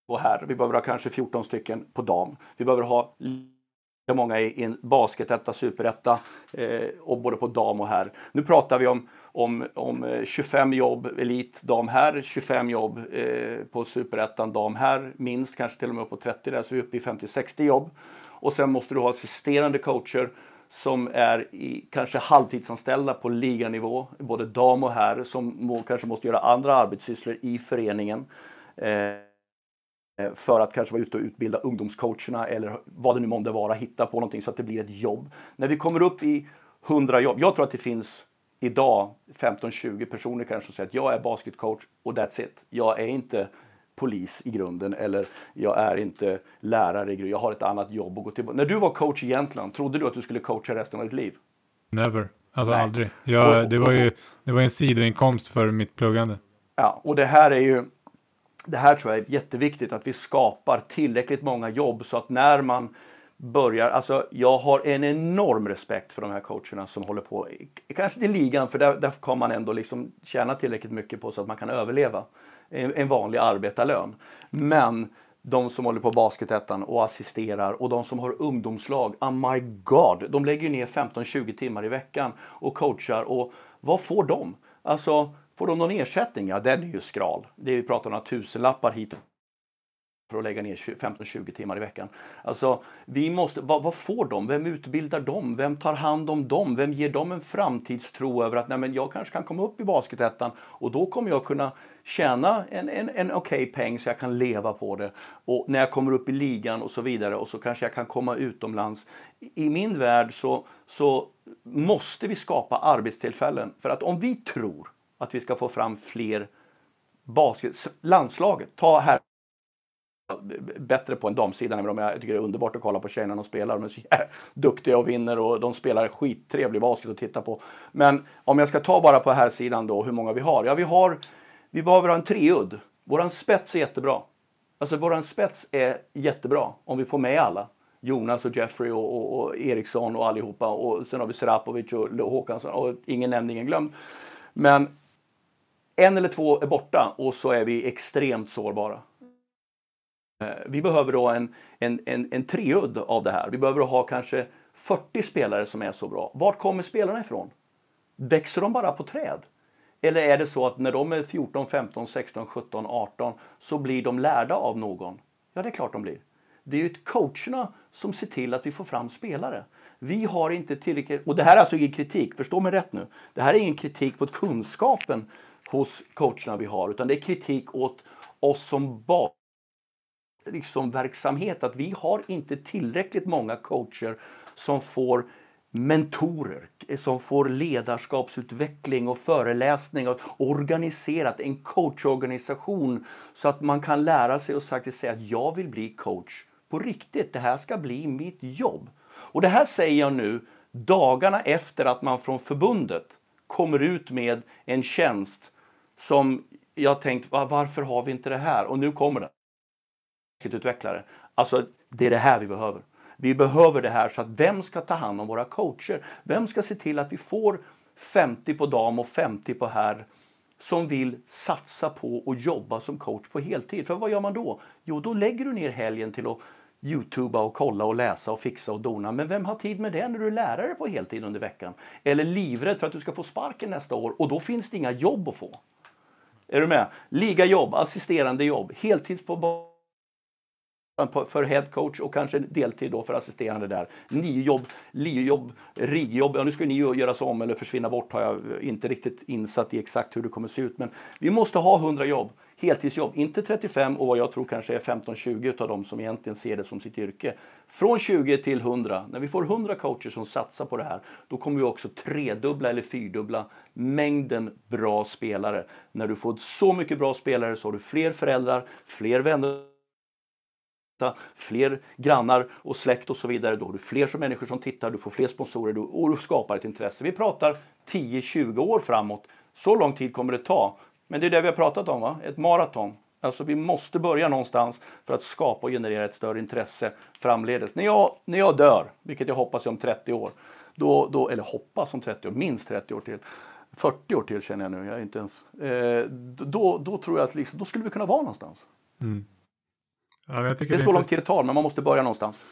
på herr. Vi behöver ha kanske 14 stycken på dam. Vi behöver ha lika många i en basketetta, superetta eh, och både på dam och herr. Nu pratar vi om, om, om eh, 25 jobb elit dam här, 25 jobb eh, på superettan dam här, minst kanske till och med upp på 30 där, så vi är uppe i 50-60 jobb. Och sen måste du ha assisterande coacher som är i, kanske halvtidsanställda på liganivå, både dam och herr, som må, kanske måste göra andra arbetssysslor i föreningen. Eh, för att kanske vara ute och utbilda ungdomscoacherna eller vad det nu månde vara, hitta på någonting så att det blir ett jobb. När vi kommer upp i 100 jobb, jag tror att det finns idag 15-20 personer kanske som säger att jag är basketcoach och that's it. Jag är inte polis i grunden eller jag är inte lärare i grunden. Jag har ett annat jobb att gå till. När du var coach i Jämtland, trodde du att du skulle coacha resten av ditt liv? Never. Alltså Nej. aldrig. Jag, det, var ju, det var en sidoinkomst för mitt pluggande. Ja, och det här är ju det här tror jag är jätteviktigt att vi skapar tillräckligt många jobb så att när man börjar, alltså jag har en enorm respekt för de här coacherna som håller på, kanske till ligan för där, där kan man ändå liksom tjäna tillräckligt mycket på så att man kan överleva en, en vanlig arbetarlön. Men de som håller på basketettan och assisterar och de som har ungdomslag, oh my god, de lägger ju ner 15-20 timmar i veckan och coachar och vad får de? Alltså, får de någon ersättning? Ja, den är ju skral. Det är, vi pratar om några tusenlappar hit för att lägga ner 15-20 timmar i veckan. Alltså, vi måste, vad, vad får de? Vem utbildar dem? Vem tar hand om dem? Vem ger dem en framtidstro över att nej, men jag kanske kan komma upp i basketettan och då kommer jag kunna tjäna en, en, en okej peng så jag kan leva på det. Och när jag kommer upp i ligan och så vidare och så kanske jag kan komma utomlands. I min värld så, så måste vi skapa arbetstillfällen. För att om vi tror att vi ska få fram fler basket, landslaget, ta här bättre på en damsida än. Jag tycker det är underbart att kolla på tjejerna de spelar. De är så duktiga och vinner och de spelar skittrevlig basket att titta på. Men om jag ska ta bara på här sidan då hur många vi har. Ja, vi har, vi behöver ha en treudd. Våran spets är jättebra. Alltså våran spets är jättebra om vi får med alla. Jonas och Jeffrey och, och, och Eriksson och allihopa. Och sen har vi Serapovic och Håkansson och ingen nämnd, ingen glömd. Men en eller två är borta och så är vi extremt sårbara. Eh, vi behöver då en, en, en, en treudd av det här. Vi behöver ha kanske 40 spelare som är så bra. Vart kommer spelarna ifrån? Växer de bara på träd? Eller är det så att när de är 14, 15, 16, 17, 18 så blir de lärda av någon? Ja, det är klart de blir. Det är ju coacherna som ser till att vi får fram spelare. Vi har inte tillräckligt, och det här är alltså ingen kritik, förstå mig rätt nu. Det här är ingen kritik mot kunskapen hos coacherna vi har, utan det är kritik åt oss som bara liksom verksamhet att vi har inte tillräckligt många coacher som får mentorer, eh, som får ledarskapsutveckling och föreläsning och organiserat en coachorganisation så att man kan lära sig och faktiskt säga att jag vill bli coach på riktigt. Det här ska bli mitt jobb. Och det här säger jag nu dagarna efter att man från förbundet kommer ut med en tjänst som jag tänkt, varför har vi inte det här? Och nu kommer den basketutvecklare. Alltså, det är det här vi behöver. Vi behöver det här så att vem ska ta hand om våra coacher? Vem ska se till att vi får 50 på dam och 50 på herr som vill satsa på och jobba som coach på heltid. För vad gör man då? Jo, då lägger du ner helgen till att Youtuba och kolla och läsa och fixa och dona. Men vem har tid med det när du är lärare på heltid under veckan? Eller livrädd för att du ska få sparken nästa år och då finns det inga jobb att få. Är du med? Ligajobb, assisterande jobb, heltids på för headcoach och kanske deltid då för assisterande där. Niojobb, liojobb, rigjobb. Ja, nu ska ni göras om eller försvinna bort har jag inte riktigt insatt i exakt hur det kommer se ut. Men vi måste ha 100 jobb, heltidsjobb. Inte 35 och vad jag tror kanske är 15-20 av dem som egentligen ser det som sitt yrke. Från 20 till 100. När vi får 100 coacher som satsar på det här, då kommer vi också tredubbla eller fyrdubbla mängden bra spelare. När du får så mycket bra spelare så har du fler föräldrar, fler vänner fler grannar och släkt och så vidare. Då har du fler som människor som tittar, du får fler sponsorer och du skapar ett intresse. Vi pratar 10-20 år framåt. Så lång tid kommer det ta. Men det är det vi har pratat om, va? ett maraton. Alltså vi måste börja någonstans för att skapa och generera ett större intresse framledes. När jag, när jag dör, vilket jag hoppas om 30 år, då, då, eller hoppas om 30 år, minst 30 år till, 40 år till känner jag nu, jag är inte ens, eh, då, då tror jag att liksom, då skulle vi kunna vara någonstans. Mm. Ja, det är så lång tid det tar, men man måste börja någonstans.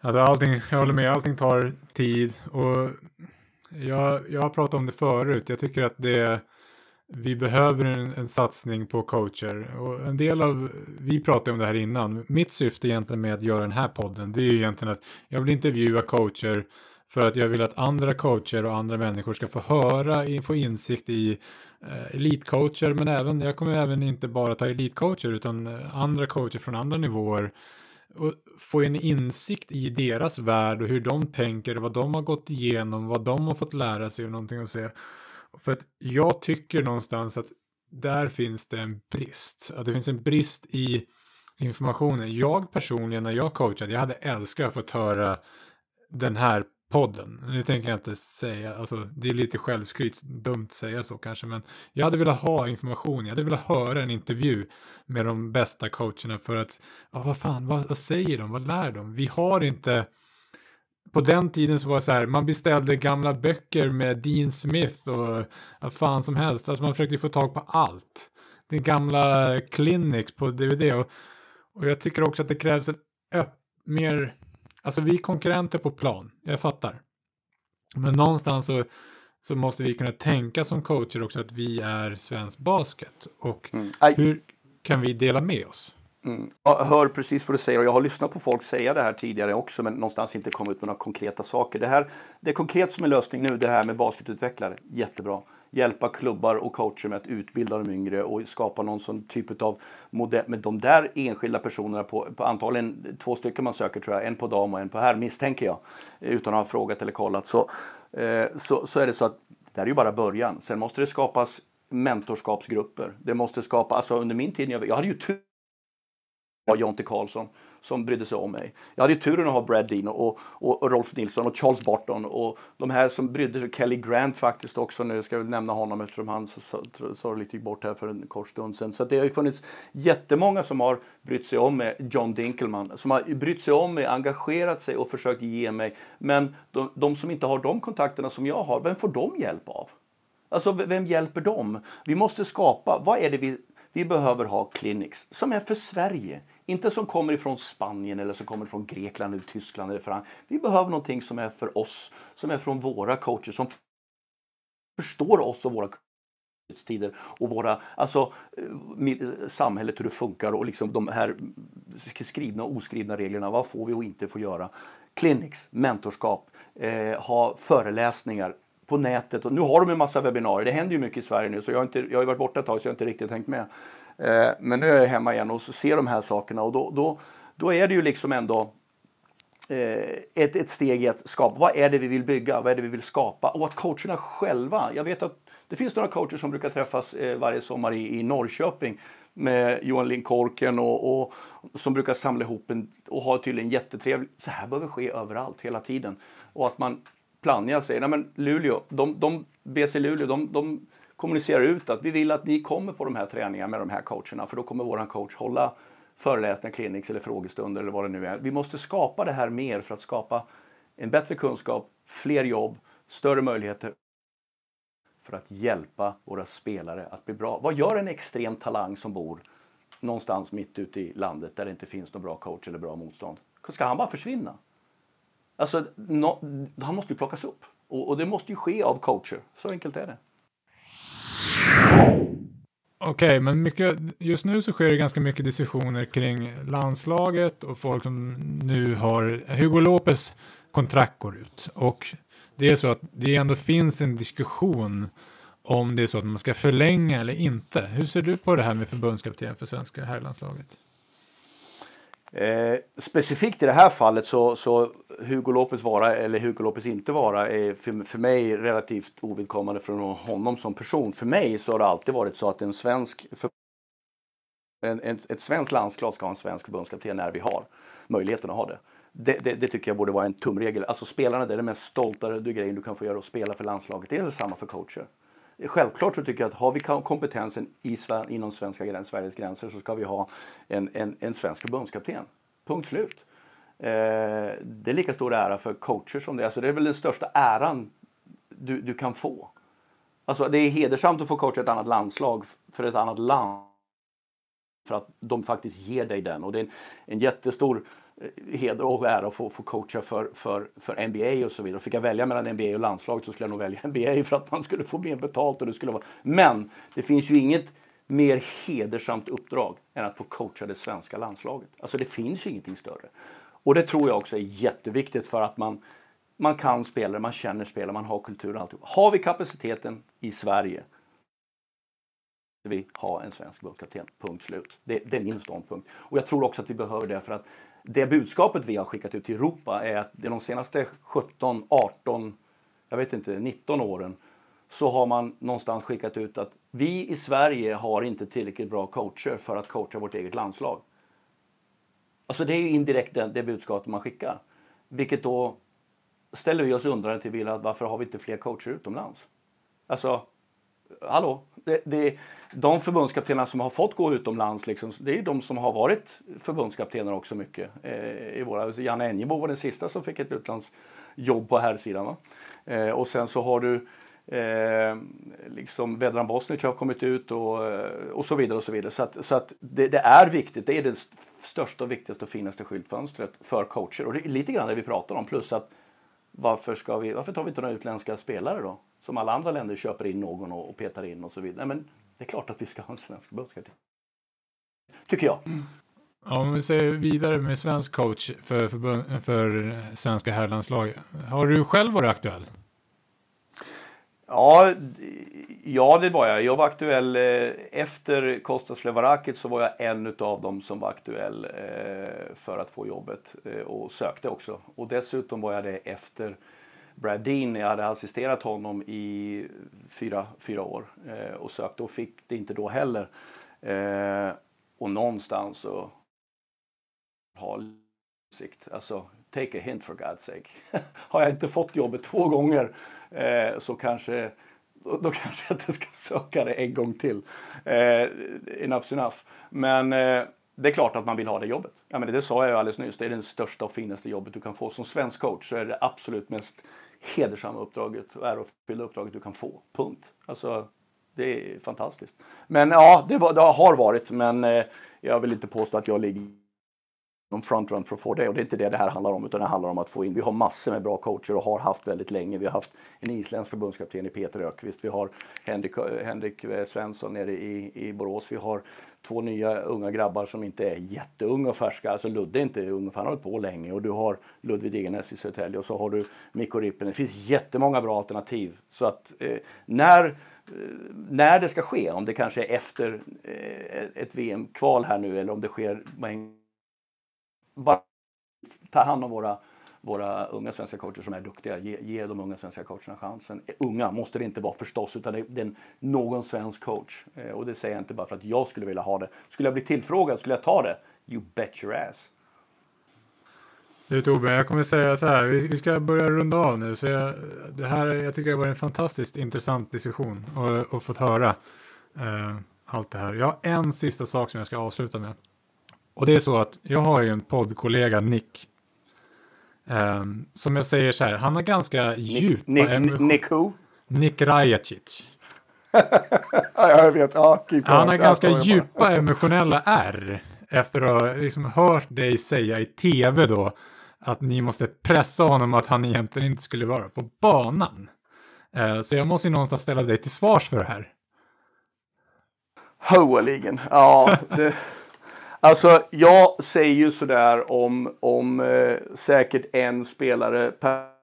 Alltså allting, jag håller med, allting tar tid. Och jag, jag har pratat om det förut. Jag tycker att det, vi behöver en, en satsning på coacher. Och en del av, vi pratade om det här innan. Mitt syfte egentligen med att göra den här podden, det är ju egentligen att jag vill intervjua coacher för att jag vill att andra coacher och andra människor ska få höra, få insikt i eh, elitcoacher, men även, jag kommer även inte bara ta elitcoacher utan eh, andra coacher från andra nivåer och få en insikt i deras värld och hur de tänker, vad de har gått igenom, vad de har fått lära sig och någonting att se. För att jag tycker någonstans att där finns det en brist. Att det finns en brist i informationen. Jag personligen när jag coachade, jag hade älskat att få höra den här podden. Nu tänker jag inte säga, alltså det är lite självskryt, dumt att säga så kanske, men jag hade velat ha information, jag hade velat höra en intervju med de bästa coacherna för att, ja vad fan, vad, vad säger de, vad lär de? Vi har inte, på den tiden så var det så här, man beställde gamla böcker med Dean Smith och vad fan som helst, alltså man försökte få tag på allt. Den gamla Clinics på DVD och, och jag tycker också att det krävs en öpp, mer Alltså vi är konkurrenter på plan, jag fattar. Men någonstans så, så måste vi kunna tänka som coacher också att vi är svensk basket. Och mm. hur kan vi dela med oss? Mm. Jag hör precis vad du säger och jag har lyssnat på folk säga det här tidigare också men någonstans inte kommit med några konkreta saker. Det här det är konkret som en lösning nu, det här med basketutvecklare. Jättebra hjälpa klubbar och coacher med att utbilda de yngre och skapa någon sån typ av modell. med de där enskilda personerna på, på antagligen två stycken man söker tror jag, en på dam och en på herr misstänker jag, utan att ha frågat eller kollat. Så, eh, så, så är det så att det här är ju bara början. Sen måste det skapas mentorskapsgrupper. Det måste skapas, alltså under min tid, jag hade ju tur var Jonte Karlsson som brydde sig om mig. Jag hade ju turen att ha Brad Dean och, och, och, Rolf Nilsson och Charles Barton och de här som brydde sig, Kelly Grant faktiskt också nu, ska jag nämna honom eftersom han sorgligt gick bort här för en kort stund sedan. Så det har ju funnits jättemånga som har brytt sig om mig, John Dinkelman, som har brytt sig om mig, engagerat sig och försökt ge mig. Men de, de som inte har de kontakterna som jag har, vem får de hjälp av? Alltså vem hjälper dem? Vi måste skapa, vad är det vi vi behöver ha clinics som är för Sverige. Inte som kommer ifrån Spanien eller som kommer från Grekland eller Tyskland eller Frankrike. Vi behöver någonting som är för oss, som är från våra coacher, som förstår oss och våra tider och våra, alltså eh, samhället hur det funkar och liksom de här skrivna och oskrivna reglerna. Vad får vi och inte får göra? Clinics, mentorskap, eh, ha föreläsningar, på nätet. Och nu har de en massa webbinarier. Det händer ju mycket i Sverige nu så jag har, inte, jag har varit borta ett tag så jag har inte riktigt tänkt med. Eh, men nu är jag hemma igen och ser de här sakerna och då, då, då är det ju liksom ändå eh, ett, ett steg i att skapa. Vad är det vi vill bygga? Vad är det vi vill skapa? Och att coacherna själva. Jag vet att det finns några coacher som brukar träffas eh, varje sommar i, i Norrköping med Johan Lindkorken och, och, som brukar samla ihop en, och ha tydligen jättetrevligt. Så här behöver ske överallt hela tiden. Och att man Plannja säger, nej men Luleå, de, de, BC Luleå, de, de kommunicerar ut att vi vill att ni kommer på de här träningarna med de här coacherna för då kommer våran coach hålla föreläsningar, clinics eller frågestunder eller vad det nu är. Vi måste skapa det här mer för att skapa en bättre kunskap, fler jobb, större möjligheter för att hjälpa våra spelare att bli bra. Vad gör en extrem talang som bor någonstans mitt ute i landet där det inte finns någon bra coach eller bra motstånd? Ska han bara försvinna? Alltså, no, han måste ju plockas upp. Och, och, det måste ju ske av coacher. Så enkelt är det. Okej, okay, men mycket, just nu så sker det ganska mycket diskussioner kring landslaget och folk som nu har Hugo Lopez kontrakt går ut. Och det är så att det ändå finns en diskussion om det är så att man ska förlänga eller inte. Hur ser du på det här med förbundskapten för svenska herrlandslaget? Eh, specifikt i det här fallet så, så Hugo Lopez vara eller Hugo Lopez inte vara är för, för mig relativt ovidkommande från honom som person. För mig så har det alltid varit så att en svensk för, en, en, ett svenskt landslag ska ha en svensk förbundskapten när vi har möjligheten att ha det. Det, det, det, tycker jag borde vara en tumregel. Alltså spelarna, det är det mest stolta grejen du kan få göra och spela för landslaget. Det är detsamma för coacher. Självklart så tycker jag att har vi kompetensen i, inom svenska gräns, Sveriges gränser så ska vi ha en, en, en svensk förbundskapten. Punkt slut. Eh, det är lika stor ära för coacher som det är. Alltså det är väl den största äran du, du kan få. Alltså det är hedersamt att få coacha ett annat landslag för ett annat land. För att de faktiskt ger dig den. Och det är en, en jättestor Eh, heder och ära att få, få coacha för, för, för NBA och så vidare. fick jag välja mellan NBA och landslaget så skulle jag nog välja NBA för att man skulle få mer betalt. Och det skulle vara... Men det finns ju inget mer hedersamt uppdrag än att få coacha det svenska landslaget. Alltså det finns ju ingenting större. Och det tror jag också är jätteviktigt för att man, man kan spela, man känner spelare, man har kultur och alltihop. Har vi kapaciteten i Sverige vi ha en svensk förbundskapten. Punkt slut. Det, det, är min ståndpunkt. Och jag tror också att vi behöver det för att det budskapet vi har skickat ut till Europa är att de senaste 17, 18, jag vet inte, 19 åren så har man någonstans skickat ut att vi i Sverige har inte tillräckligt bra coacher för att coacha vårt eget landslag. Alltså det är ju indirekt det, det budskapet man skickar. Vilket då ställer vi oss undrande till varför har vi inte fler coacher utomlands? Alltså, hallå, det, det, de förbundskaptenerna som har fått gå utomlands, liksom, det är de som har varit förbundskaptener också mycket. Eh, i våra, alltså Janne Enjebo var den sista som fick ett utlandsjobb på här sidan. Eh, och sen så har du Eh, liksom Vedran Bosnic har kommit ut och, och så vidare. och Så vidare. Så, att, så att det, det, är viktigt. Det är det största, viktigaste och finaste skyltfönstret för coacher. Och det är lite grann det vi pratar om. Plus att varför, ska vi, varför tar vi inte några utländska spelare då? Som alla andra länder köper in någon och, petar in och så vidare. Men det är klart att vi ska ha en svensk förbundskapten. Tycker jag. Mm. Om vi säger vidare med svensk coach för, för, för svenska herrlandslag. Har du själv varit aktuell? Ja, ja, det var jag. Jag var aktuell eh, efter Kostas Flevarakit så var jag en av dem som var aktuell eh, för att få jobbet eh, och sökte också. Och dessutom var jag det efter Brad Dean. Jag hade assisterat honom i fyra, fyra år eh, och sökte och fick det inte då heller. Eh, och någonstans så ha sikt. Alltså, take a hint for God's sake. Har jag inte fått jobbet två gånger eh, så kanske då, kanske jag inte ska söka det en gång till. Eh, enough's enough. Men eh, det är klart att man vill ha det jobbet. Ja, men det sa jag ju alldeles nyss. Det är det största och finaste jobbet du kan få. Som svensk coach så är det absolut mest hedersamma uppdraget och ärofyllda uppdraget du kan få. Punkt. Alltså, det är fantastiskt. Men ja, det, var, det har varit. Men eh, jag vill inte påstå att jag ligger någon frontrun för att få det. Och det är inte det det här handlar om, utan det handlar om att få in. Vi har massor med bra coacher och har haft väldigt länge. Vi har haft en isländsk förbundskapten i Peter Ökvist. Vi har Henrik, Henrik eh, Svensson nere i, i Borås. Vi har två nya unga grabbar som inte är jätteunga och färska. Alltså Ludde är inte ung, för han har hållit på länge. Och du har Ludvig Degernäs i Södertälje och så har du Mikko Rippinen. Det finns jättemånga bra alternativ. Så att eh, när eh, när det ska ske, om det kanske är efter eh, ett VM-kval här nu eller om det sker bara ta hand om våra, våra unga svenska coacher som är duktiga. Ge, ge de unga svenska coacherna chansen. Eh, unga måste det inte vara förstås, utan det, det är någon svensk coach. Eh, och det säger jag inte bara för att jag skulle vilja ha det. Skulle jag bli tillfrågad, skulle jag ta det? You bet your ass. Du Tobbe, jag kommer säga så här, vi, vi ska börja runda av nu. Så jag, det här, jag tycker det var en fantastiskt intressant diskussion och, och fått höra eh, allt det här. Jag har en sista sak som jag ska avsluta med. Och det är så att jag har ju en poddkollega, Nick. Um, som jag säger så här, han har ganska djupa Nick, Nick, Nick who? Nick Rajacic. ja, jag vet. Ja, Han har ganska djupa emotionella R efter att ha liksom hört dig säga i tv då att ni måste pressa honom att han egentligen inte skulle vara på banan. Eh, Så jag måste ju någonstans ställa dig till svars för det här. Hoaligen. Ja, det, alltså jag säger ju sådär om, om eh, säkert en spelare per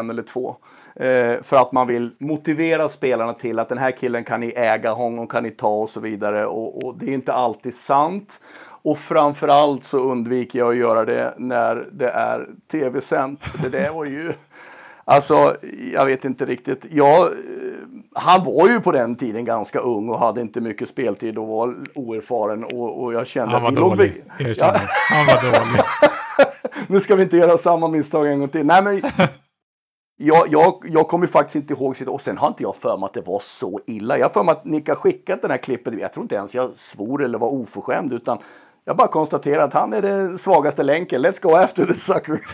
en eller två. Eh, för att man vill motivera spelarna till att den här killen kan ni äga, honom kan ni ta och så vidare. Och, och det är inte alltid sant. Och framförallt så undviker jag att göra det när det är tv-sänt. Det där var ju... Alltså, jag vet inte riktigt. Jag, eh, han var ju på den tiden ganska ung och hade inte mycket speltid och var oerfaren. Och, och jag kände Han var att låg dålig, väl- erkänner. Han var dålig. nu ska vi inte göra samma misstag en gång till. Nej, men jag, jag, jag kommer faktiskt inte ihåg och sen har inte jag för mig att det var så illa. Jag har för mig att Nick har skickat den här klippet. Jag tror inte ens jag svor eller var oförskämd utan jag bara konstaterar att han är den svagaste länken. Let's go after the sucker.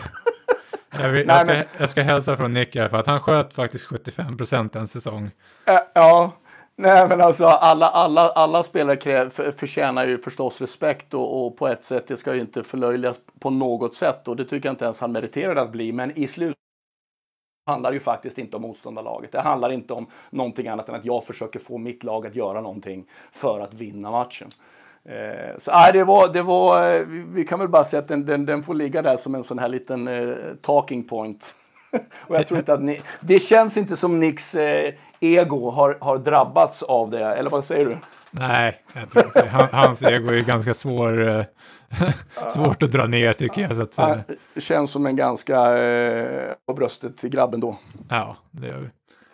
Jag, vill, Nej, jag, ska, men- jag ska hälsa från Nick här för att han sköt faktiskt 75 procent en säsong. Äh, ja, nej men alltså alla, alla, alla spelare för, förtjänar ju förstås respekt och, och på ett sätt, det ska ju inte förlöjligas på något sätt och det tycker jag inte ens han meriterade att bli. Men i slut handlar ju faktiskt inte om motståndarlaget. Det handlar inte om någonting annat än att jag försöker få mitt lag att göra någonting för att vinna matchen. Eh, så nej, det var, det var, eh, vi, kan väl bara säga att den, den, den får ligga där som en sån här liten eh, talking point. Och jag tror inte att ni, det känns inte som Nicks eh, ego har, har drabbats av det, eller vad säger du? Nej, jag tror inte. Han, hans ego är ganska svår, eh, svårt att dra ner tycker jag. Så att, Det känns som en ganska eh, på bröstet till grabben då. ja, det gör vi.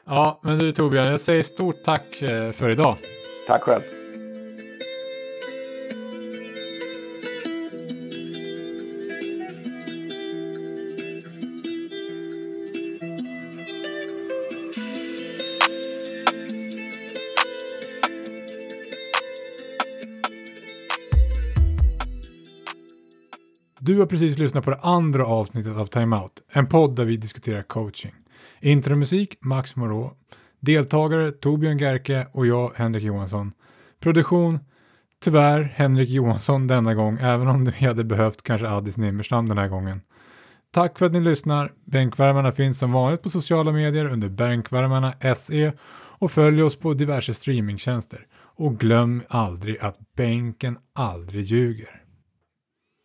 Ja, men du Torbjörn, jag säger stort tack för idag. Tack själv. Du har precis lyssnat på det andra avsnittet av Time Out, en podd där vi diskuterar coaching. Intromusik Max Moreau, deltagare Torbjörn Gerke och jag Henrik Johansson. Produktion Tyvärr Henrik Johansson denna gång, även om vi hade behövt kanske Addis Nimmerstam den här gången. Tack för att ni lyssnar. Bänkvärmarna finns som vanligt på sociala medier under Bänkvärmarna SE och följ oss på diverse streamingtjänster. Och glöm aldrig att bänken aldrig ljuger.